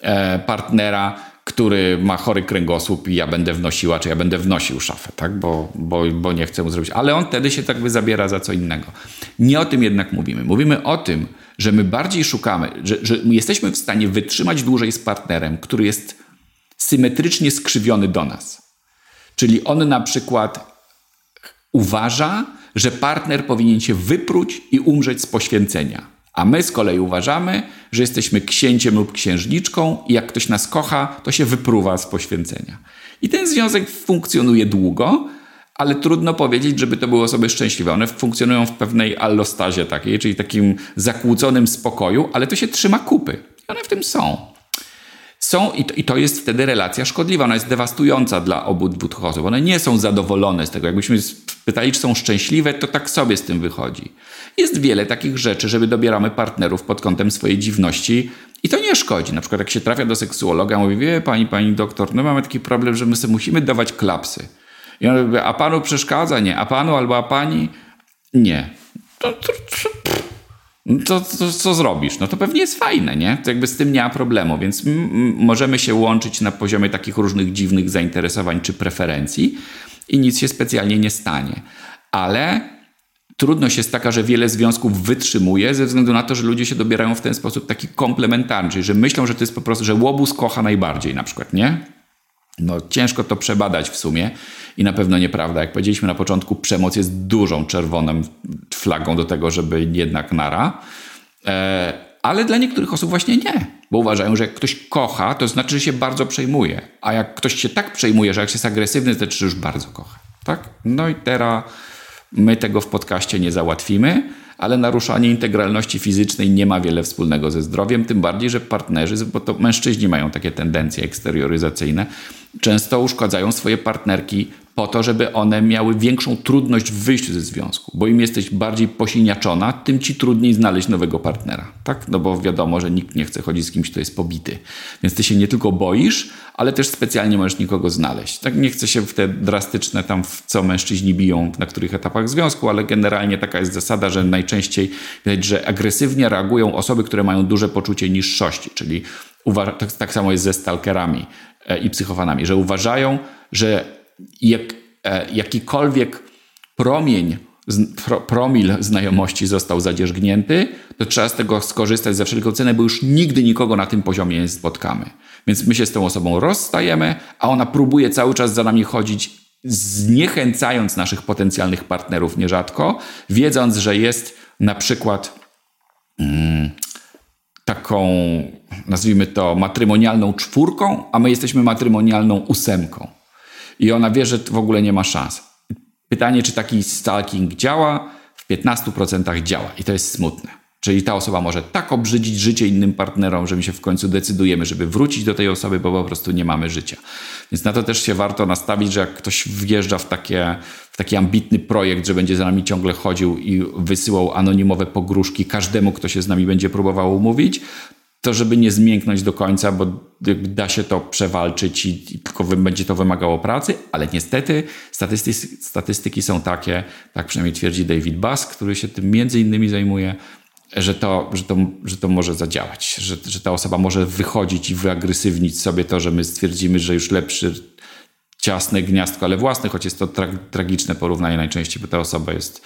e, partnera, który ma chory kręgosłup i ja będę wnosiła, czy ja będę wnosił szafę, tak? bo, bo, bo nie chcę mu zrobić. Ale on wtedy się tak by zabiera za co innego. Nie o tym jednak mówimy. Mówimy o tym, że my bardziej szukamy, że, że jesteśmy w stanie wytrzymać dłużej z partnerem, który jest symetrycznie skrzywiony do nas. Czyli on na przykład uważa, że partner powinien się wypróć i umrzeć z poświęcenia. A my z kolei uważamy, że jesteśmy księciem lub księżniczką i jak ktoś nas kocha, to się wypruwa z poświęcenia. I ten związek funkcjonuje długo, ale trudno powiedzieć, żeby to były osoby szczęśliwe. One funkcjonują w pewnej allostazie takiej, czyli takim zakłóconym spokoju, ale to się trzyma kupy. One w tym są. Są i to, i to jest wtedy relacja szkodliwa, ona jest dewastująca dla obu dwóch osób. One nie są zadowolone z tego. Jakbyśmy pytali, czy są szczęśliwe, to tak sobie z tym wychodzi. Jest wiele takich rzeczy, żeby dobieramy partnerów pod kątem swojej dziwności i to nie szkodzi. Na przykład jak się trafia do seksuologa, mówi, wie pani, pani doktor, no mamy taki problem, że my sobie musimy dawać klapsy. I on mówi, a panu przeszkadza? Nie. A panu albo a pani? Nie. To, to, to, to, co zrobisz? No to pewnie jest fajne, nie? To jakby z tym nie ma problemu, więc możemy się łączyć na poziomie takich różnych dziwnych zainteresowań czy preferencji i nic się specjalnie nie stanie. Ale trudność jest taka, że wiele związków wytrzymuje ze względu na to, że ludzie się dobierają w ten sposób taki komplementarny, czyli że myślą, że to jest po prostu, że łobuz kocha najbardziej na przykład, nie? No ciężko to przebadać w sumie i na pewno nieprawda. Jak powiedzieliśmy na początku, przemoc jest dużą czerwoną flagą do tego, żeby jednak nara. E, ale dla niektórych osób właśnie nie, bo uważają, że jak ktoś kocha, to znaczy, że się bardzo przejmuje. A jak ktoś się tak przejmuje, że jak się jest agresywny, to znaczy, że już bardzo kocha. Tak? No i teraz my tego w podcaście nie załatwimy ale naruszanie integralności fizycznej nie ma wiele wspólnego ze zdrowiem, tym bardziej, że partnerzy, bo to mężczyźni mają takie tendencje eksterioryzacyjne, często uszkadzają swoje partnerki po to, żeby one miały większą trudność w wyjściu ze związku, bo im jesteś bardziej posiniaczona, tym ci trudniej znaleźć nowego partnera, tak? No bo wiadomo, że nikt nie chce chodzić z kimś, kto jest pobity. Więc ty się nie tylko boisz, ale też specjalnie możesz nikogo znaleźć. Tak nie chcę się w te drastyczne tam, w co mężczyźni biją na których etapach związku, ale generalnie taka jest zasada, że najczęściej widać, że agresywnie reagują osoby, które mają duże poczucie niższości, czyli tak, tak samo jest ze stalkerami e, i psychofanami, że uważają, że jak, e, jakikolwiek promień, pro, promil znajomości został zadzierzgnięty, to trzeba z tego skorzystać za wszelką cenę, bo już nigdy nikogo na tym poziomie nie spotkamy. Więc my się z tą osobą rozstajemy, a ona próbuje cały czas za nami chodzić, zniechęcając naszych potencjalnych partnerów nierzadko, wiedząc, że jest na przykład mm, taką, nazwijmy to, matrymonialną czwórką, a my jesteśmy matrymonialną ósemką i ona wie, że w ogóle nie ma szans. Pytanie, czy taki stalking działa? W 15% działa i to jest smutne. Czyli ta osoba może tak obrzydzić życie innym partnerom, że my się w końcu decydujemy, żeby wrócić do tej osoby, bo po prostu nie mamy życia. Więc na to też się warto nastawić, że jak ktoś wjeżdża w, takie, w taki ambitny projekt, że będzie za nami ciągle chodził i wysyłał anonimowe pogróżki każdemu, kto się z nami będzie próbował umówić, to żeby nie zmięknąć do końca, bo da się to przewalczyć i, tylko będzie to wymagało pracy, ale niestety statystyki, statystyki są takie, tak przynajmniej twierdzi David Bass, który się tym między innymi zajmuje, że to, że to, że to może zadziałać, że, że ta osoba może wychodzić i wyagresywnić sobie to, że my stwierdzimy, że już lepszy ciasne gniazdko, ale własne, choć jest to tra tragiczne porównanie najczęściej, bo ta osoba jest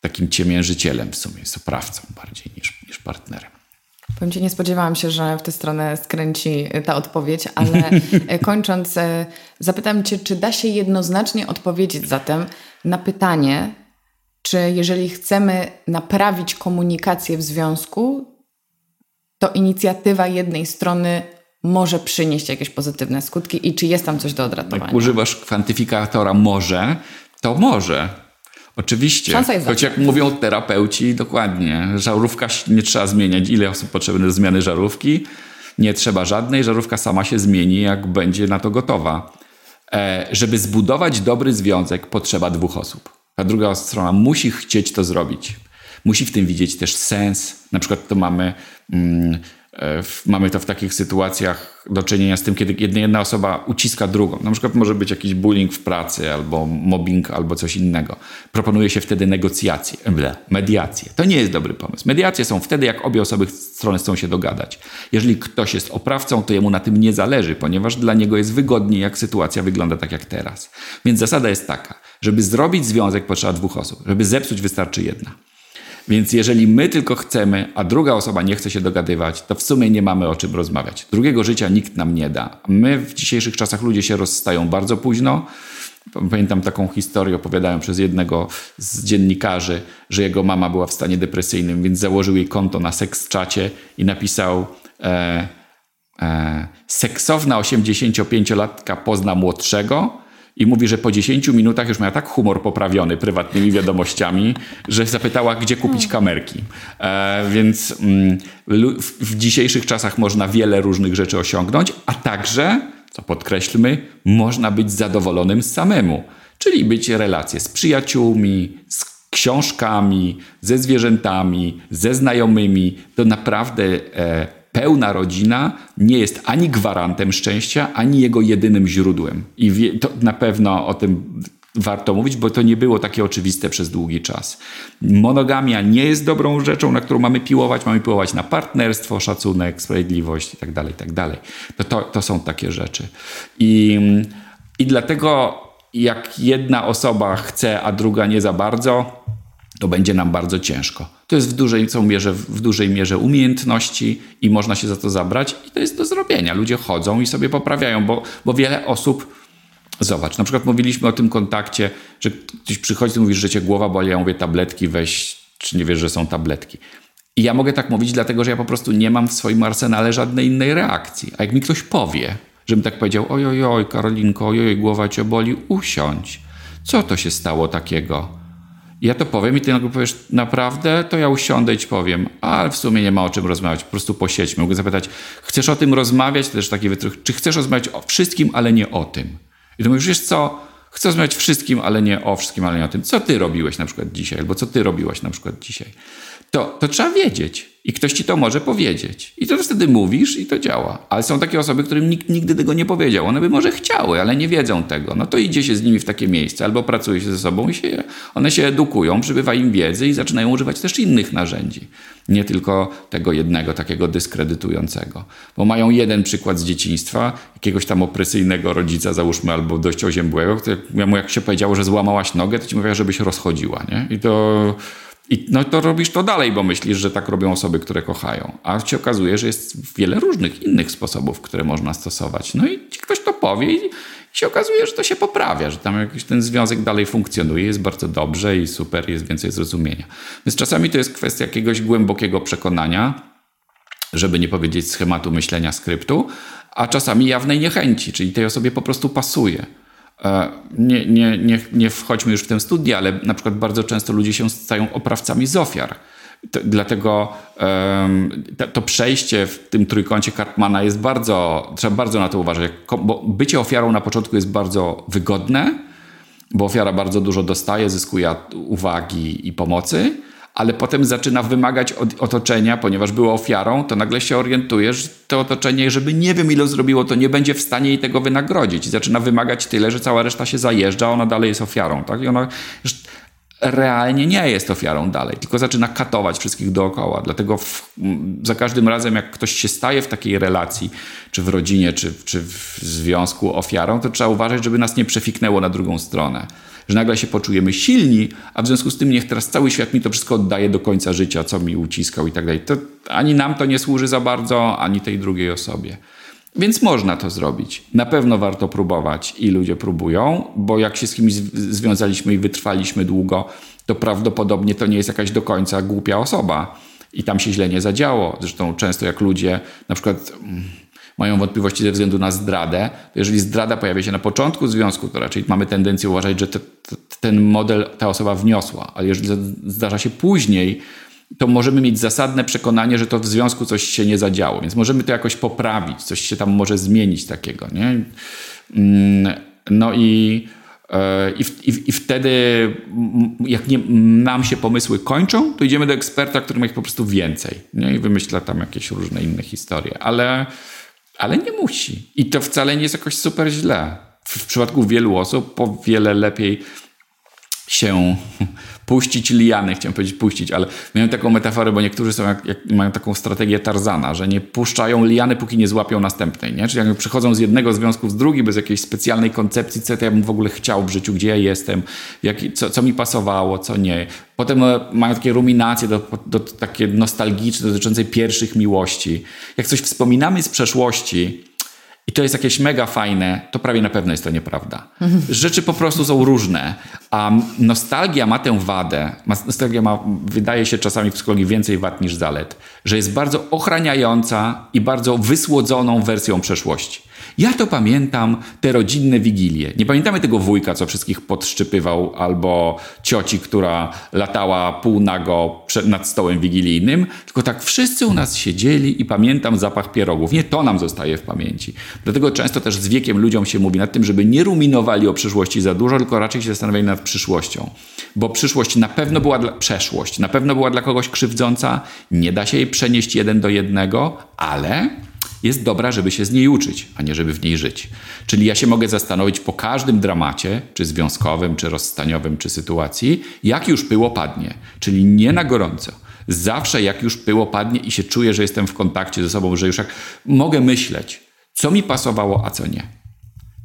takim ciemiężycielem w sumie, jest oprawcą bardziej niż, niż partnerem. Powiem Ci, nie spodziewałam się, że w tę stronę skręci ta odpowiedź, ale [LAUGHS] e, kończąc, e, zapytam Cię, czy da się jednoznacznie odpowiedzieć zatem na pytanie, czy jeżeli chcemy naprawić komunikację w związku, to inicjatywa jednej strony może przynieść jakieś pozytywne skutki i czy jest tam coś do odratowania? Jak używasz kwantyfikatora może, to może. Oczywiście. Szansa jest Choć jak mówią terapeuci, dokładnie, żarówka nie trzeba zmieniać. Ile osób potrzebne do zmiany żarówki? Nie trzeba żadnej. Żarówka sama się zmieni, jak będzie na to gotowa. E, żeby zbudować dobry związek, potrzeba dwóch osób. A druga strona musi chcieć to zrobić. Musi w tym widzieć też sens. Na przykład to mamy. Mm, mamy to w takich sytuacjach do czynienia z tym, kiedy jedna osoba uciska drugą. Na przykład może być jakiś bullying w pracy, albo mobbing, albo coś innego. Proponuje się wtedy negocjacje, mediacje. To nie jest dobry pomysł. Mediacje są wtedy, jak obie osoby strony chcą się dogadać. Jeżeli ktoś jest oprawcą, to jemu na tym nie zależy, ponieważ dla niego jest wygodniej, jak sytuacja wygląda tak jak teraz. Więc zasada jest taka, żeby zrobić związek potrzeba dwóch osób. Żeby zepsuć wystarczy jedna. Więc jeżeli my tylko chcemy, a druga osoba nie chce się dogadywać, to w sumie nie mamy o czym rozmawiać. Drugiego życia nikt nam nie da. My w dzisiejszych czasach ludzie się rozstają bardzo późno. Pamiętam taką historię, opowiadałem przez jednego z dziennikarzy, że jego mama była w stanie depresyjnym, więc założył jej konto na seks czacie i napisał e, e, seksowna 85-latka pozna młodszego, i mówi, że po 10 minutach już miała tak humor poprawiony prywatnymi wiadomościami, że zapytała, gdzie kupić kamerki. E, więc mm, w dzisiejszych czasach można wiele różnych rzeczy osiągnąć, a także, co podkreślmy, można być zadowolonym samemu. Czyli być relacje z przyjaciółmi, z książkami, ze zwierzętami, ze znajomymi. To naprawdę e, pełna rodzina nie jest ani gwarantem szczęścia, ani jego jedynym źródłem. I wie, to na pewno o tym warto mówić, bo to nie było takie oczywiste przez długi czas. Monogamia nie jest dobrą rzeczą, na którą mamy piłować. Mamy piłować na partnerstwo, szacunek, sprawiedliwość itd. Itd. To, to, to są takie rzeczy. I, I dlatego jak jedna osoba chce, a druga nie za bardzo, to będzie nam bardzo ciężko. To jest w dużej, mierze, w dużej mierze umiejętności i można się za to zabrać i to jest do zrobienia. Ludzie chodzą i sobie poprawiają, bo, bo wiele osób Zobacz, na przykład mówiliśmy o tym kontakcie, że ktoś przychodzi i mówi, że cię głowa boli, ja mówię tabletki weź, czy nie wiesz, że są tabletki. I ja mogę tak mówić, dlatego że ja po prostu nie mam w swoim arsenale żadnej innej reakcji. A jak mi ktoś powie, żebym tak powiedział, oj, oj, Karolinko, oj, głowa cię boli, usiądź. Co to się stało takiego? Ja to powiem i ty nagle powiesz, naprawdę? To ja usiądę i ci powiem, ale w sumie nie ma o czym rozmawiać, po prostu posiedźmy. Mogę zapytać, chcesz o tym rozmawiać? To też taki wytrych, czy chcesz rozmawiać o wszystkim, ale nie o tym? I ty mówisz, wiesz co, chcę rozmawiać wszystkim, ale nie o wszystkim, ale nie o tym. Co ty robiłeś na przykład dzisiaj? Albo co ty robiłaś na przykład dzisiaj? To, to trzeba wiedzieć. I ktoś ci to może powiedzieć. I to wtedy mówisz i to działa. Ale są takie osoby, którym nikt nigdy tego nie powiedział. One by może chciały, ale nie wiedzą tego. No to idzie się z nimi w takie miejsce, albo pracuje się ze sobą i się, one się edukują, przybywa im wiedzy i zaczynają używać też innych narzędzi. Nie tylko tego jednego, takiego dyskredytującego. Bo mają jeden przykład z dzieciństwa, jakiegoś tam opresyjnego rodzica, załóżmy, albo dość oziębłego, który jak się powiedziało, że złamałaś nogę, to ci mówiła, żebyś rozchodziła. Nie? I to i no to robisz to dalej, bo myślisz, że tak robią osoby, które kochają. A się okazuje, że jest wiele różnych innych sposobów, które można stosować. No i ktoś to powie i się okazuje, że to się poprawia, że tam jakiś ten związek dalej funkcjonuje, jest bardzo dobrze i super, jest więcej zrozumienia. Więc czasami to jest kwestia jakiegoś głębokiego przekonania, żeby nie powiedzieć schematu myślenia skryptu, a czasami jawnej niechęci, czyli tej osobie po prostu pasuje. E, nie, nie, nie, nie wchodźmy już w tę studię, ale na przykład bardzo często ludzie się stają oprawcami z ofiar. Dlatego um, to, przejście w tym trójkącie Karpmana jest bardzo, trzeba bardzo na to uważać, bo bycie ofiarą na początku jest bardzo wygodne, bo ofiara bardzo dużo dostaje, zyskuje uwagi i pomocy, ale potem zaczyna wymagać od otoczenia, ponieważ była ofiarą, to nagle się orientuje, że to otoczenie, żeby nie wiem ile zrobiło, to nie będzie w stanie jej tego wynagrodzić. Zaczyna wymagać tyle, że cała reszta się zajeżdża, ona dalej jest ofiarą. Tak? I ona realnie nie jest ofiarą dalej, tylko zaczyna katować wszystkich dookoła. Dlatego w, za każdym razem, jak ktoś się staje w takiej relacji, czy w rodzinie, czy, czy w związku ofiarą, to trzeba uważać, żeby nas nie przefiknęło na drugą stronę że nagle się poczujemy silni, a w związku z tym niech teraz cały świat mi to wszystko oddaje do końca życia, co mi uciskał i tak dalej. To ani nam to nie służy za bardzo, ani tej drugiej osobie. Więc można to zrobić. Na pewno warto próbować i ludzie próbują, bo jak się z kimś związaliśmy i wytrwaliśmy długo, to prawdopodobnie to nie jest jakaś do końca głupia osoba i tam się źle nie zadziało. Zresztą często jak ludzie na przykład mm, mają wątpliwości ze względu na zdradę, to jeżeli zdrada pojawia się na początku związku, to raczej mamy tendencję uważać, że te, te, ten model ta osoba wniosła, ale jeżeli zdarza się później, to możemy mieć zasadne przekonanie, że to w związku coś się nie zadziało, więc możemy to jakoś poprawić, coś się tam może zmienić takiego, nie? Mm, no i, e, i, i, i wtedy, jak nie, nam się pomysły kończą, to idziemy do eksperta, który ma ich po prostu więcej nie? i wymyśla tam jakieś różne inne historie, ale, ale nie musi. I to wcale nie jest jakoś super źle. W, w przypadku wielu osób po wiele lepiej się puścić liany, chciałem powiedzieć puścić, ale miałem taką metaforę, bo niektórzy są jak, jak mają taką strategię Tarzana, że nie puszczają liany, póki nie złapią następnej, nie? Czyli jak przychodzą z jednego związku w drugi bez jakiejś specjalnej koncepcji, co ja bym w ogóle chciał w życiu, gdzie ja jestem, jak, co, co mi pasowało, co nie. Potem e, mają takie ruminacje do, do, takie nostalgiczne, dotyczące pierwszych miłości. Jak coś wspominamy z przeszłości, i to jest jakieś mega fajne, to prawie na pewno jest to nieprawda. Rzeczy po prostu są różne, a nostalgia ma tę wadę, nostalgia ma, wydaje się czasami w psychologii więcej wad niż zalet, że jest bardzo ochraniająca i bardzo wysłodzoną wersją przeszłości. Ja to pamiętam, te rodzinne wigilie. Nie pamiętamy tego wujka, co wszystkich podszczypywał, albo cioci, która latała półnago przed, nad stołem wigilijnym, tylko tak wszyscy u nas siedzieli i pamiętam zapach pierogów. Nie to nam zostaje w pamięci. Dlatego często też z wiekiem ludziom się mówi nad tym, żeby nie ruminowali o przyszłości za dużo, tylko raczej się zastanawiali nad przyszłością. Bo przyszłość na pewno była dla, przeszłość, na pewno była dla kogoś krzywdząca, nie da się jej przenieść jeden do jednego, ale jest dobra, żeby się z niej uczyć, a nie żeby w niej żyć. Czyli ja się mogę zastanowić po każdym dramacie, czy związkowym, czy rozstaniowym, czy sytuacji, jak już pyło padnie. Czyli nie na gorąco. Zawsze jak już pyło padnie i się czuję, że jestem w kontakcie ze sobą, że już jak mogę myśleć, co mi pasowało, a co nie.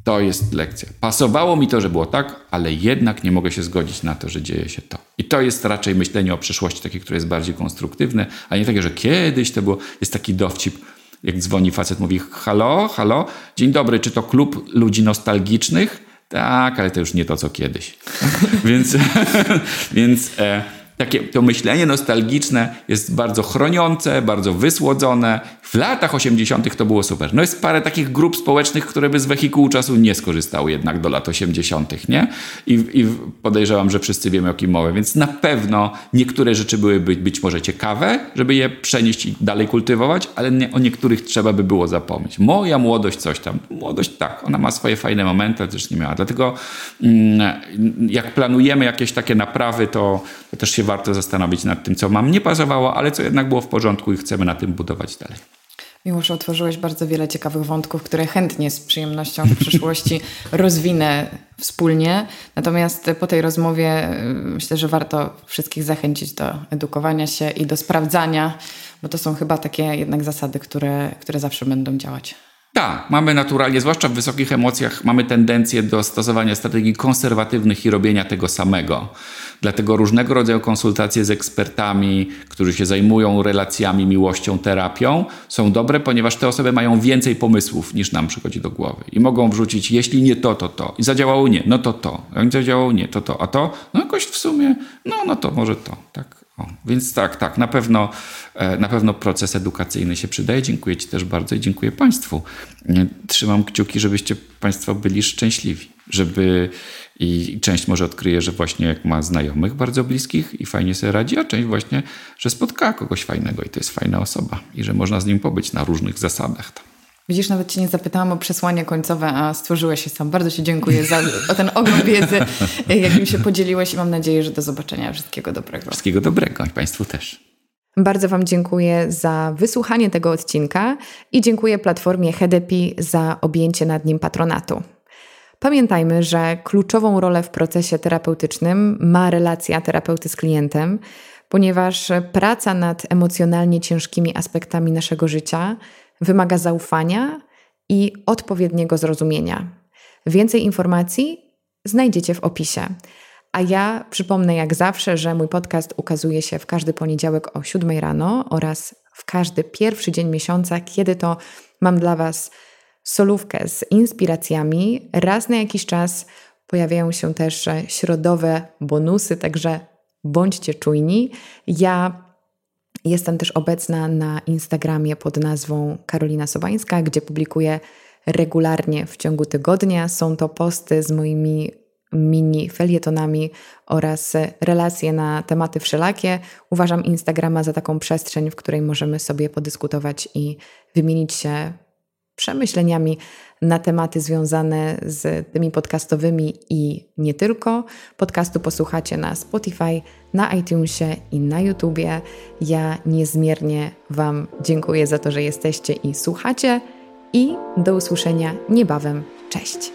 To jest lekcja. Pasowało mi to, że było tak, ale jednak nie mogę się zgodzić na to, że dzieje się to. I to jest raczej myślenie o przyszłości, takie, które jest bardziej konstruktywne, a nie takie, że kiedyś to było, jest taki dowcip, jak dzwoni facet, mówi halo, halo, dzień dobry, czy to klub ludzi nostalgicznych? Tak, ale to już nie to, co kiedyś. [LAUGHS] więc [LAUGHS] więc e, takie to myślenie nostalgiczne jest bardzo chroniące, bardzo wysłodzone. W latach 80. to było super. No jest parę takich grup społecznych, które by z wehikułu czasu nie skorzystały jednak do lat 80., nie? I, I, podejrzewam, że wszyscy wiemy o kim mowa, więc na pewno niektóre rzeczy byłyby być może ciekawe, żeby je przenieść i dalej kultywować, ale nie, o niektórych trzeba by było zapomnieć. Moja młodość, coś tam. Młodość tak, ona ma swoje fajne momenty, ale też nie miała. Dlatego mm, jak planujemy jakieś takie naprawy, to, to też się warto zastanowić nad tym, co mam nie pasowało, ale co jednak było w porządku i chcemy na tym budować dalej. Miłosz, otworzyłeś bardzo wiele ciekawych wątków, które chętnie z przyjemnością w przyszłości [LAUGHS] rozwinę wspólnie. Natomiast po tej rozmowie y, myślę, że warto wszystkich zachęcić do edukowania się i do sprawdzania, bo to są chyba takie jednak zasady, które, które zawsze będą działać. Tak, mamy naturalnie, zwłaszcza w wysokich emocjach, mamy tendencję do stosowania strategii konserwatywnych i robienia tego samego. Dlatego różnego rodzaju konsultacje z ekspertami, którzy się zajmują relacjami, miłością, terapią, są dobre, ponieważ te osoby mają więcej pomysłów niż nam przychodzi do głowy. I mogą wrzucić, jeśli nie to, to to. I zadziałało nie, no to to. Nie zadziałało nie, to to. A to, no jakoś w sumie, no, no to może to. Tak. O, więc tak, tak, na pewno, e, na pewno proces edukacyjny się przydaje. Dziękuję Ci też bardzo i dziękuję Państwu. Trzymam kciuki, żebyście Państwo byli szczęśliwi, żeby i część może odkryje, że właśnie jak ma znajomych bardzo bliskich i fajnie sobie radzi, a część właśnie, że spotkała kogoś fajnego i to jest fajna osoba i że można z nim pobyć na różnych zasadach. Widzisz, nawet Cię nie zapytałam o przesłanie końcowe, a stworzyłeś się sam. Bardzo Ci dziękuję za o ten ogrom wiedzy, [LAUGHS] jakim się podzieliłeś i mam nadzieję, że do zobaczenia. Wszystkiego dobrego. Wszystkiego dobrego i Państwu też. Bardzo Wam dziękuję za wysłuchanie tego odcinka i dziękuję platformie Hedepi za objęcie nad nim patronatu. Pamiętajmy, że kluczową rolę w procesie terapeutycznym ma relacja terapeuty z klientem, ponieważ praca nad emocjonalnie ciężkimi aspektami naszego życia wymaga zaufania i odpowiedniego zrozumienia. Więcej informacji znajdziecie w opisie. A ja przypomnę jak zawsze, że mój podcast ukazuje się w każdy poniedziałek o 7 rano oraz w każdy pierwszy dzień miesiąca, kiedy to mam dla Was solówkę z inspiracjami. Raz na jakiś czas pojawiają się też środowe bonusy, także bądźcie czujni. Ja jestem też obecna na Instagramie pod nazwą Karolina Sobańska, gdzie publikuję regularnie w ciągu tygodnia. Są to posty z moimi mini felietonami oraz relacje na tematy wszelakie. Uważam Instagrama za taką przestrzeń, w której możemy sobie podyskutować i wymienić się przemyśleniami na tematy związane z tymi podcastowymi i nie tylko. Podcastu posłuchacie na Spotify, na iTunesie i na YouTubie. Ja niezmiernie Wam dziękuję za to, że jesteście i słuchacie i do usłyszenia niebawem. Cześć!